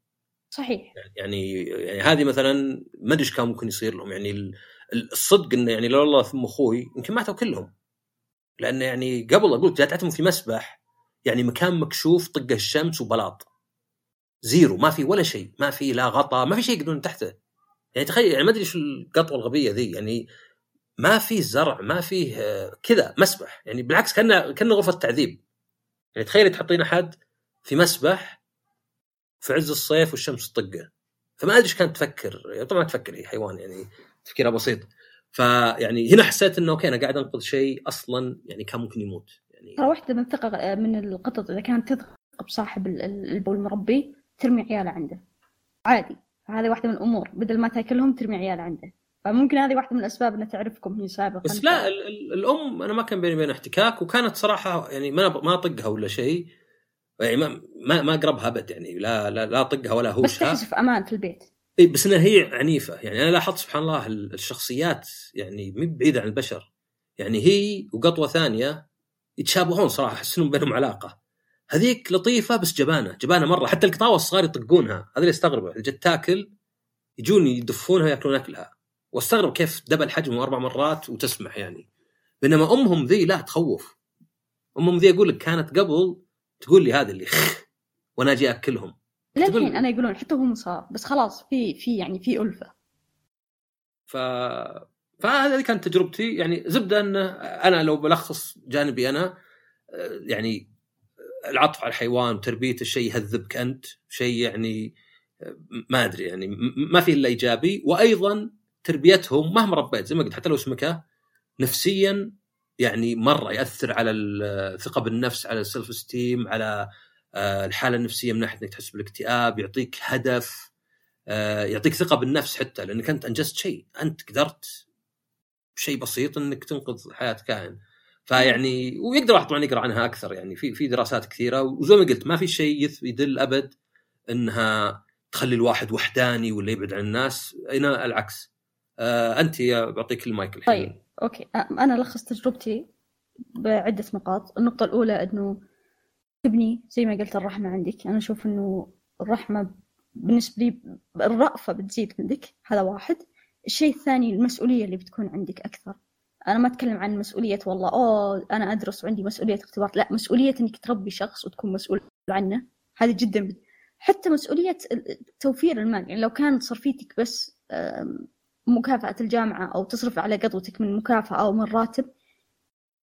Speaker 2: صحيح.
Speaker 1: يعني يعني هذه مثلا ما أدري كان ممكن يصير لهم يعني الصدق انه يعني لو الله ثم أخوي يمكن ماتوا كلهم. لأن يعني قبل أقول جاتهم في مسبح يعني مكان مكشوف تطقه الشمس وبلاط. zero ما في ولا شيء ما في لا غطاء ما في شيء يقدرون تحته. يعني تخيل يعني ما أدري شو القطوة الغبية ذي يعني ما في زرع ما فيه كذا مسبح. يعني بالعكس كأنه كأنه غرفة تعذيب. يعني تخيل تحطين أحد في مسبح في عز الصيف والشمس تطقه. فما أدري إيش كانت تفكر. طبعا تفكر هي حيوان يعني تفكيرها بسيط. فيعني هنا حسيت إنه okay أنا قاعد أنقذ شيء أصلا يعني كان ممكن يموت. يعني
Speaker 2: ترى واحدة من ثقة من القطط إذا كانت تثق بصاحب البول المربي ترمي عياله عنده. عادي. هذه واحدة من الأمور. بدل ما تأكلهم ترمي عياله عنده. فممكن هذه واحدة من الأسباب انها تعرفكم هي سابقا.
Speaker 1: بس لا الأم أنا ما كان بيني وبين احتكاك وكانت صراحة يعني ما ما اطقها ولا شيء. يعني ما ما, ما اقربها أبد يعني لا لا لا اطقها ولا هوشها.
Speaker 2: بس تحس في أمان في البيت.
Speaker 1: إي بس إنها هي عنيفة. يعني أنا لاحظت سبحان الله الشخصيات يعني مي بعيدة عن البشر. يعني هي وقطوة ثانية يتشابهون صراحة احس انهم بينهم علاقة. هذيك لطيفة بس جبانة جبانة مرة. حتى القطاوة الصغار يطقونها. هذا اللي استغربه. جت تاكل يجون يدفونها ياكلون أكلها. واستغرب كيف دبل حجمه أربع مرات وتسمح يعني. بينما أمهم ذي لا تخوف. أمهم ذي أقول لك كانت قبل تقول لي هذا اللي وأنا أجي أكلهم.
Speaker 2: للحين أنا يقولون حتى هو مصاب بس خلاص في في يعني في ألفة.
Speaker 1: ف فهذه كانت تجربتي. يعني زبدة أن أنا لو بلخص جانبي أنا يعني العطف على الحيوان وتربيته شيء يهذبك أنت شيء يعني ما أدري يعني ما في إلا إيجابي. وأيضا تربيتهم مهما ربيت زي ما قلت حتى لو سمكه نفسيا يعني مرة يأثر على الثقة بالنفس على السلف ستيم على آه، الحالة النفسية من ناحية إنك تحس بالاكتئاب يعطيك هدف آه، يعطيك ثقة بالنفس حتى لأنك أنت أنجزت شيء أنت قدرت بشيء بسيط إنك تنقذ حياة كائن. فيعني ويقدر واحد طبعا يقرأ عنها أكثر يعني في في دراسات كثيرة وزي ما قلت ما في شيء يدل أبد إنها تخلي الواحد وحداني ولا يبعد عن الناس هنا العكس. آه أنت بعطيك المايك
Speaker 2: الحين. طيب أوكي. أنا ألخص تجربتي بعدة نقاط. النقطة الأولى أنه تبني زي ما قلت الرحمة عندك. أنا أشوف إنه الرحمة بالنسبة لي الرأفة بتزيد عندك هذا واحد. الشيء الثاني المسؤولية اللي بتكون عندك أكثر. أنا ما أتكلم عن مسؤولية والله أوه أنا أدرس وعندي مسؤولية اختبار. لا مسؤولية إنك تربي شخص وتكون مسؤول عنه. هذه جدا. حتى مسؤولية توفير المال. يعني لو كانت صرفيتك بس مكافأة الجامعة أو تصرف على قطوتك من مكافأة أو من راتب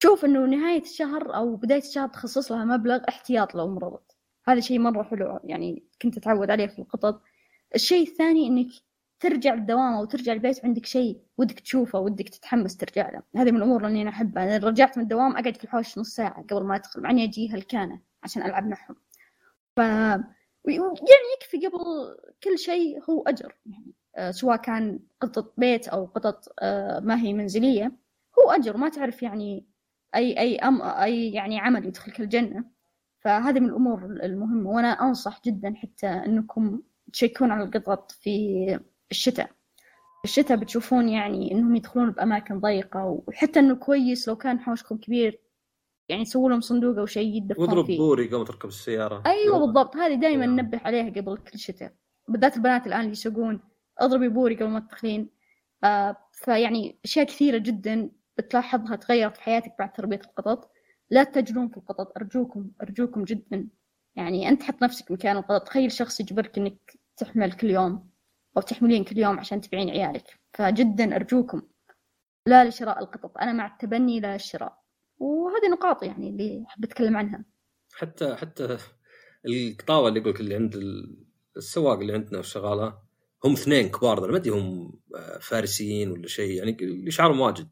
Speaker 2: شوف إنه نهاية الشهر أو بداية الشهر تخصص لها مبلغ احتياط لو مرضت. هذا شيء مرة حلو يعني كنت أتعود عليه في القطط الشيء الثاني إنك ترجع الدوام أو ترجع البيت عندك شيء ودك تشوفه ودك تتحمس ترجع له. هذه من الأمور اللي أنا أحبها. أنا رجعت من الدوام أقعد في الحوش نص ساعة قبل ما أدخل مع إني أجي هلكانة عشان ألعب معهم. ف يعني يكفي قبل كل شيء هو أجر. يعني سواء كان قطة بيت أو قطط آه، ما هي منزلية هو أجر ما تعرف يعني أي أي أم أي يعني عمل يدخلك الجنة. فهذه من الأمور المهمة وأنا أنصح جدا حتى أنكم تشيكون على القطط في الشتاء. الشتاء بتشوفون يعني إنهم يدخلون بأماكن ضيقة وحتى إنه كويس لو كان حوشكم كبير يعني تسووا لهم صندوق أو شيء يدفون
Speaker 1: واضرب
Speaker 2: فيه.
Speaker 1: بوري قبل تركب السيارة.
Speaker 2: أيوه بالضبط هذه دائما. ننبه عليها قبل كل شتاء. بالذات البنات الآن اللي يسوقون أضربي بوري قبل ما تدخلين آه فيعني أشياء كثيرة جدا بتلاحظها تغيرت في حياتك بعد تربية القطط. لا تتجرون في القطط أرجوكم أرجوكم جدا. يعني أنت حط نفسك مكان القطط. تخيل شخص يجبرك إنك تحمل كل يوم أو تحملين كل يوم عشان تبيعين عيالك. فجدا أرجوكم. لا لشراء القطط. أنا مع التبني لا الشراء وهذه نقاط يعني اللي أحب أتكلم عنها.
Speaker 1: حتى حتى القطاوة اللي يقول لك اللي عند السواق اللي عندنا والشغاله هم اثنين كبار ما أدري هم آه، فارسيين ولا شيء يعني شعرهم واجد.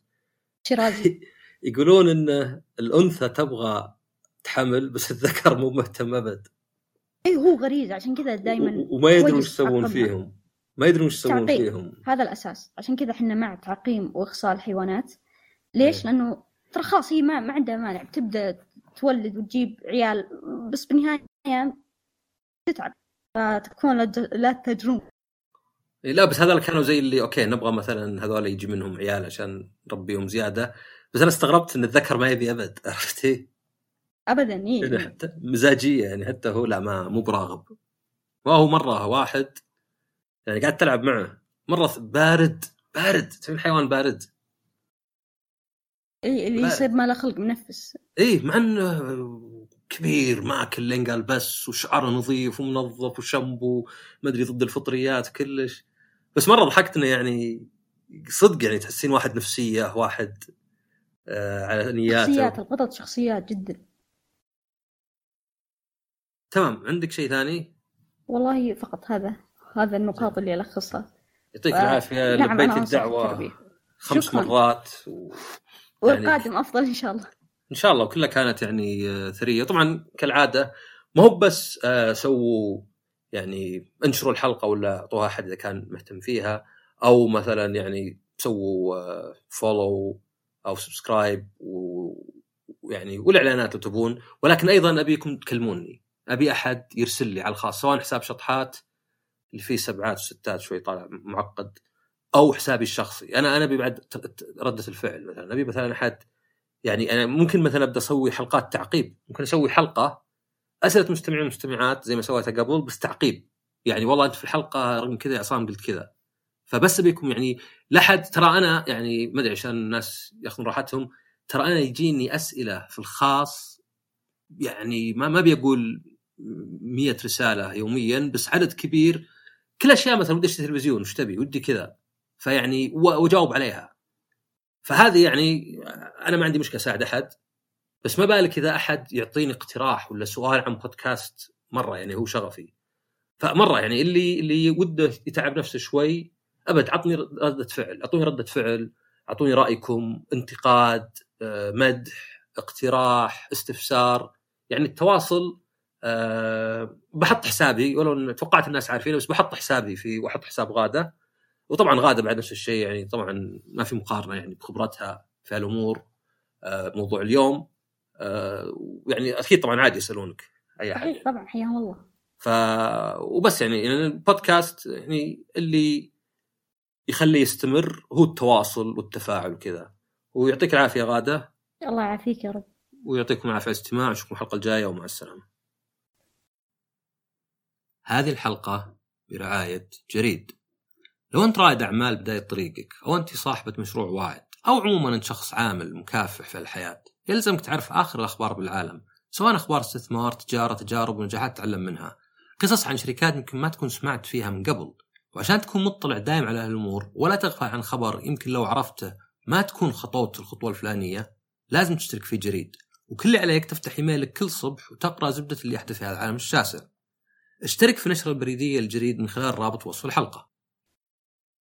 Speaker 2: شيرازي
Speaker 1: يقولون إن الأنثى تبغى تحمل بس الذكر مو مهتم أبد.
Speaker 2: إي هو غريزه عشان كذا دائما
Speaker 1: وما يدرون وش يسوون. فيهم. ما يدرون وش يسوون. فيهم.
Speaker 2: هذا الأساس. عشان كذا إحنا مع تعقيم واخصاء الحيوانات ليش؟
Speaker 1: إيه.
Speaker 2: لأنه ترى خلاص هي ما, ما عندها مانع. بتبدا تولد وتجيب عيال بس بالنهاية تتعب. فتكون لا تج- لا تجرون
Speaker 1: إيه، لا بس هذول كانوا زي اللي okay نبغى مثلا هذول يجي منهم عيال عشان نربيهم زيادة. بس أنا استغربت إن الذكر ما يبي أبد عرفتي؟
Speaker 2: ابدا
Speaker 1: يعني
Speaker 2: اي
Speaker 1: حتى مزاجية يعني حتى هو لا ما مو براغب. وهو مرة واحد يعني قاعد تلعب معه مرة بارد بارد تبي حيوان بارد.
Speaker 2: إيه اللي. يصير ما له خلق منفس.
Speaker 1: إيه مع إنه كبير ماكل لين قال بس وشعره نظيف ومنظف وشامبو ما أدري ضد الفطريات كلش. بس مرة ضحكت انه يعني صدق يعني تحسين واحد نفسية واحد آه على نياته.
Speaker 2: شخصيات القطط شخصيات جدا.
Speaker 1: تمام عندك شيء ثاني؟
Speaker 2: والله فقط هذا هذا النقاط اللي ألخصها.
Speaker 1: يعطيك
Speaker 2: آه،
Speaker 1: العافية
Speaker 2: نعم،
Speaker 1: لبيت
Speaker 2: الدعوة.
Speaker 1: خمس
Speaker 2: شكراً.
Speaker 1: مرات و...
Speaker 2: والقادم أفضل إن شاء الله.
Speaker 1: إن شاء الله وكلها كانت يعني آه، ثرية. طبعا كالعادة ما هو بس آه، سووا يعني انشروا الحلقة ولا أعطوها أحد إذا كان مهتم فيها أو مثلا يعني سووا follow أو subscribe ويعني والإعلانات لو تبون. ولكن أيضا أبيكم تكلموني. أبي أحد يرسل لي على الخاص سواء حساب شطحات اللي فيه سبعات وستات شوي طالع معقد أو حسابي الشخصي. أنا أنا أبي بعد ردة الفعل مثلا. أبي مثلا أحد يعني أنا ممكن مثلا أبدأ أسوي حلقات تعقيب. ممكن أسوي حلقة اسئله مستمعين ومستمعات زي ما سويتها قبل بس تعقيب. يعني والله أنت في الحلقة رقم كذا يا عصام قلت كذا. فبس أبيكم يعني لا حد ترى أنا يعني ما أدري عشان الناس يأخذون راحتهم ترى أنا يجيني أسئلة في الخاص يعني ما ما أبي أقول 100 رسالة يوميا بس عدد كبير. كل أشياء مثلا ودي أشتري تلفزيون وش تبي؟ ودي كذا. فيعني وأجاوب عليها. فهذه يعني أنا ما عندي مشكلة أساعد أحد بس ما بالك إذا أحد يعطيني اقتراح ولا سؤال عن بودكاست مرة يعني هو شغفي. فمرة يعني اللي اللي وده يتعب نفسه شوي أبد عطني ردة فعل أعطوني ردة فعل أعطوني رأيكم انتقاد آه، مدح اقتراح استفسار يعني التواصل أه بحط حسابي ولو توقعت الناس عارفينه بس بحط حسابي في وأحط حساب غادة. وطبعا غادة بعد نفس الشيء يعني طبعا ما في مقارنة يعني بخبرتها في هالأمور آه، موضوع اليوم آه، يعني أكيد طبعا عادي يسألونك أي أحد
Speaker 2: صحيح طبعا حياهم الله.
Speaker 1: ف وبس يعني يعني البودكاست يعني اللي يخليه يستمر هو التواصل والتفاعل وكذا. ويعطيك العافية غادة.
Speaker 2: الله يعافيك يا رب.
Speaker 1: ويعطيكم العافية على الاستماع نشوفكم الحلقة الجاية ومع السلامة. هذه الحلقة برعاية جريد. لو انت رائد اعمال بداية طريقك أو انت صاحبة مشروع واعد أو عموما انت شخص عامل مكافح في الحياة يلزمك تعرف آخر الأخبار بالعالم سواء أخبار استثمار تجارة تجارب ونجاحات تعلم منها. قصص عن شركات يمكن ما تكون سمعت فيها من قبل وعشان تكون مطلع دائم على هالامور ولا تغفل عن خبر يمكن لو عرفته ما تكون خطوت الخطوة الفلانية لازم تشترك في جريد. وكل اللي عليك تفتح ايميلك كل صبح وتقرأ زبدة اللي يحدث في هذا العالم الشاسع. اشترك في نشرة البريدية الجريد من خلال رابط وصف الحلقة.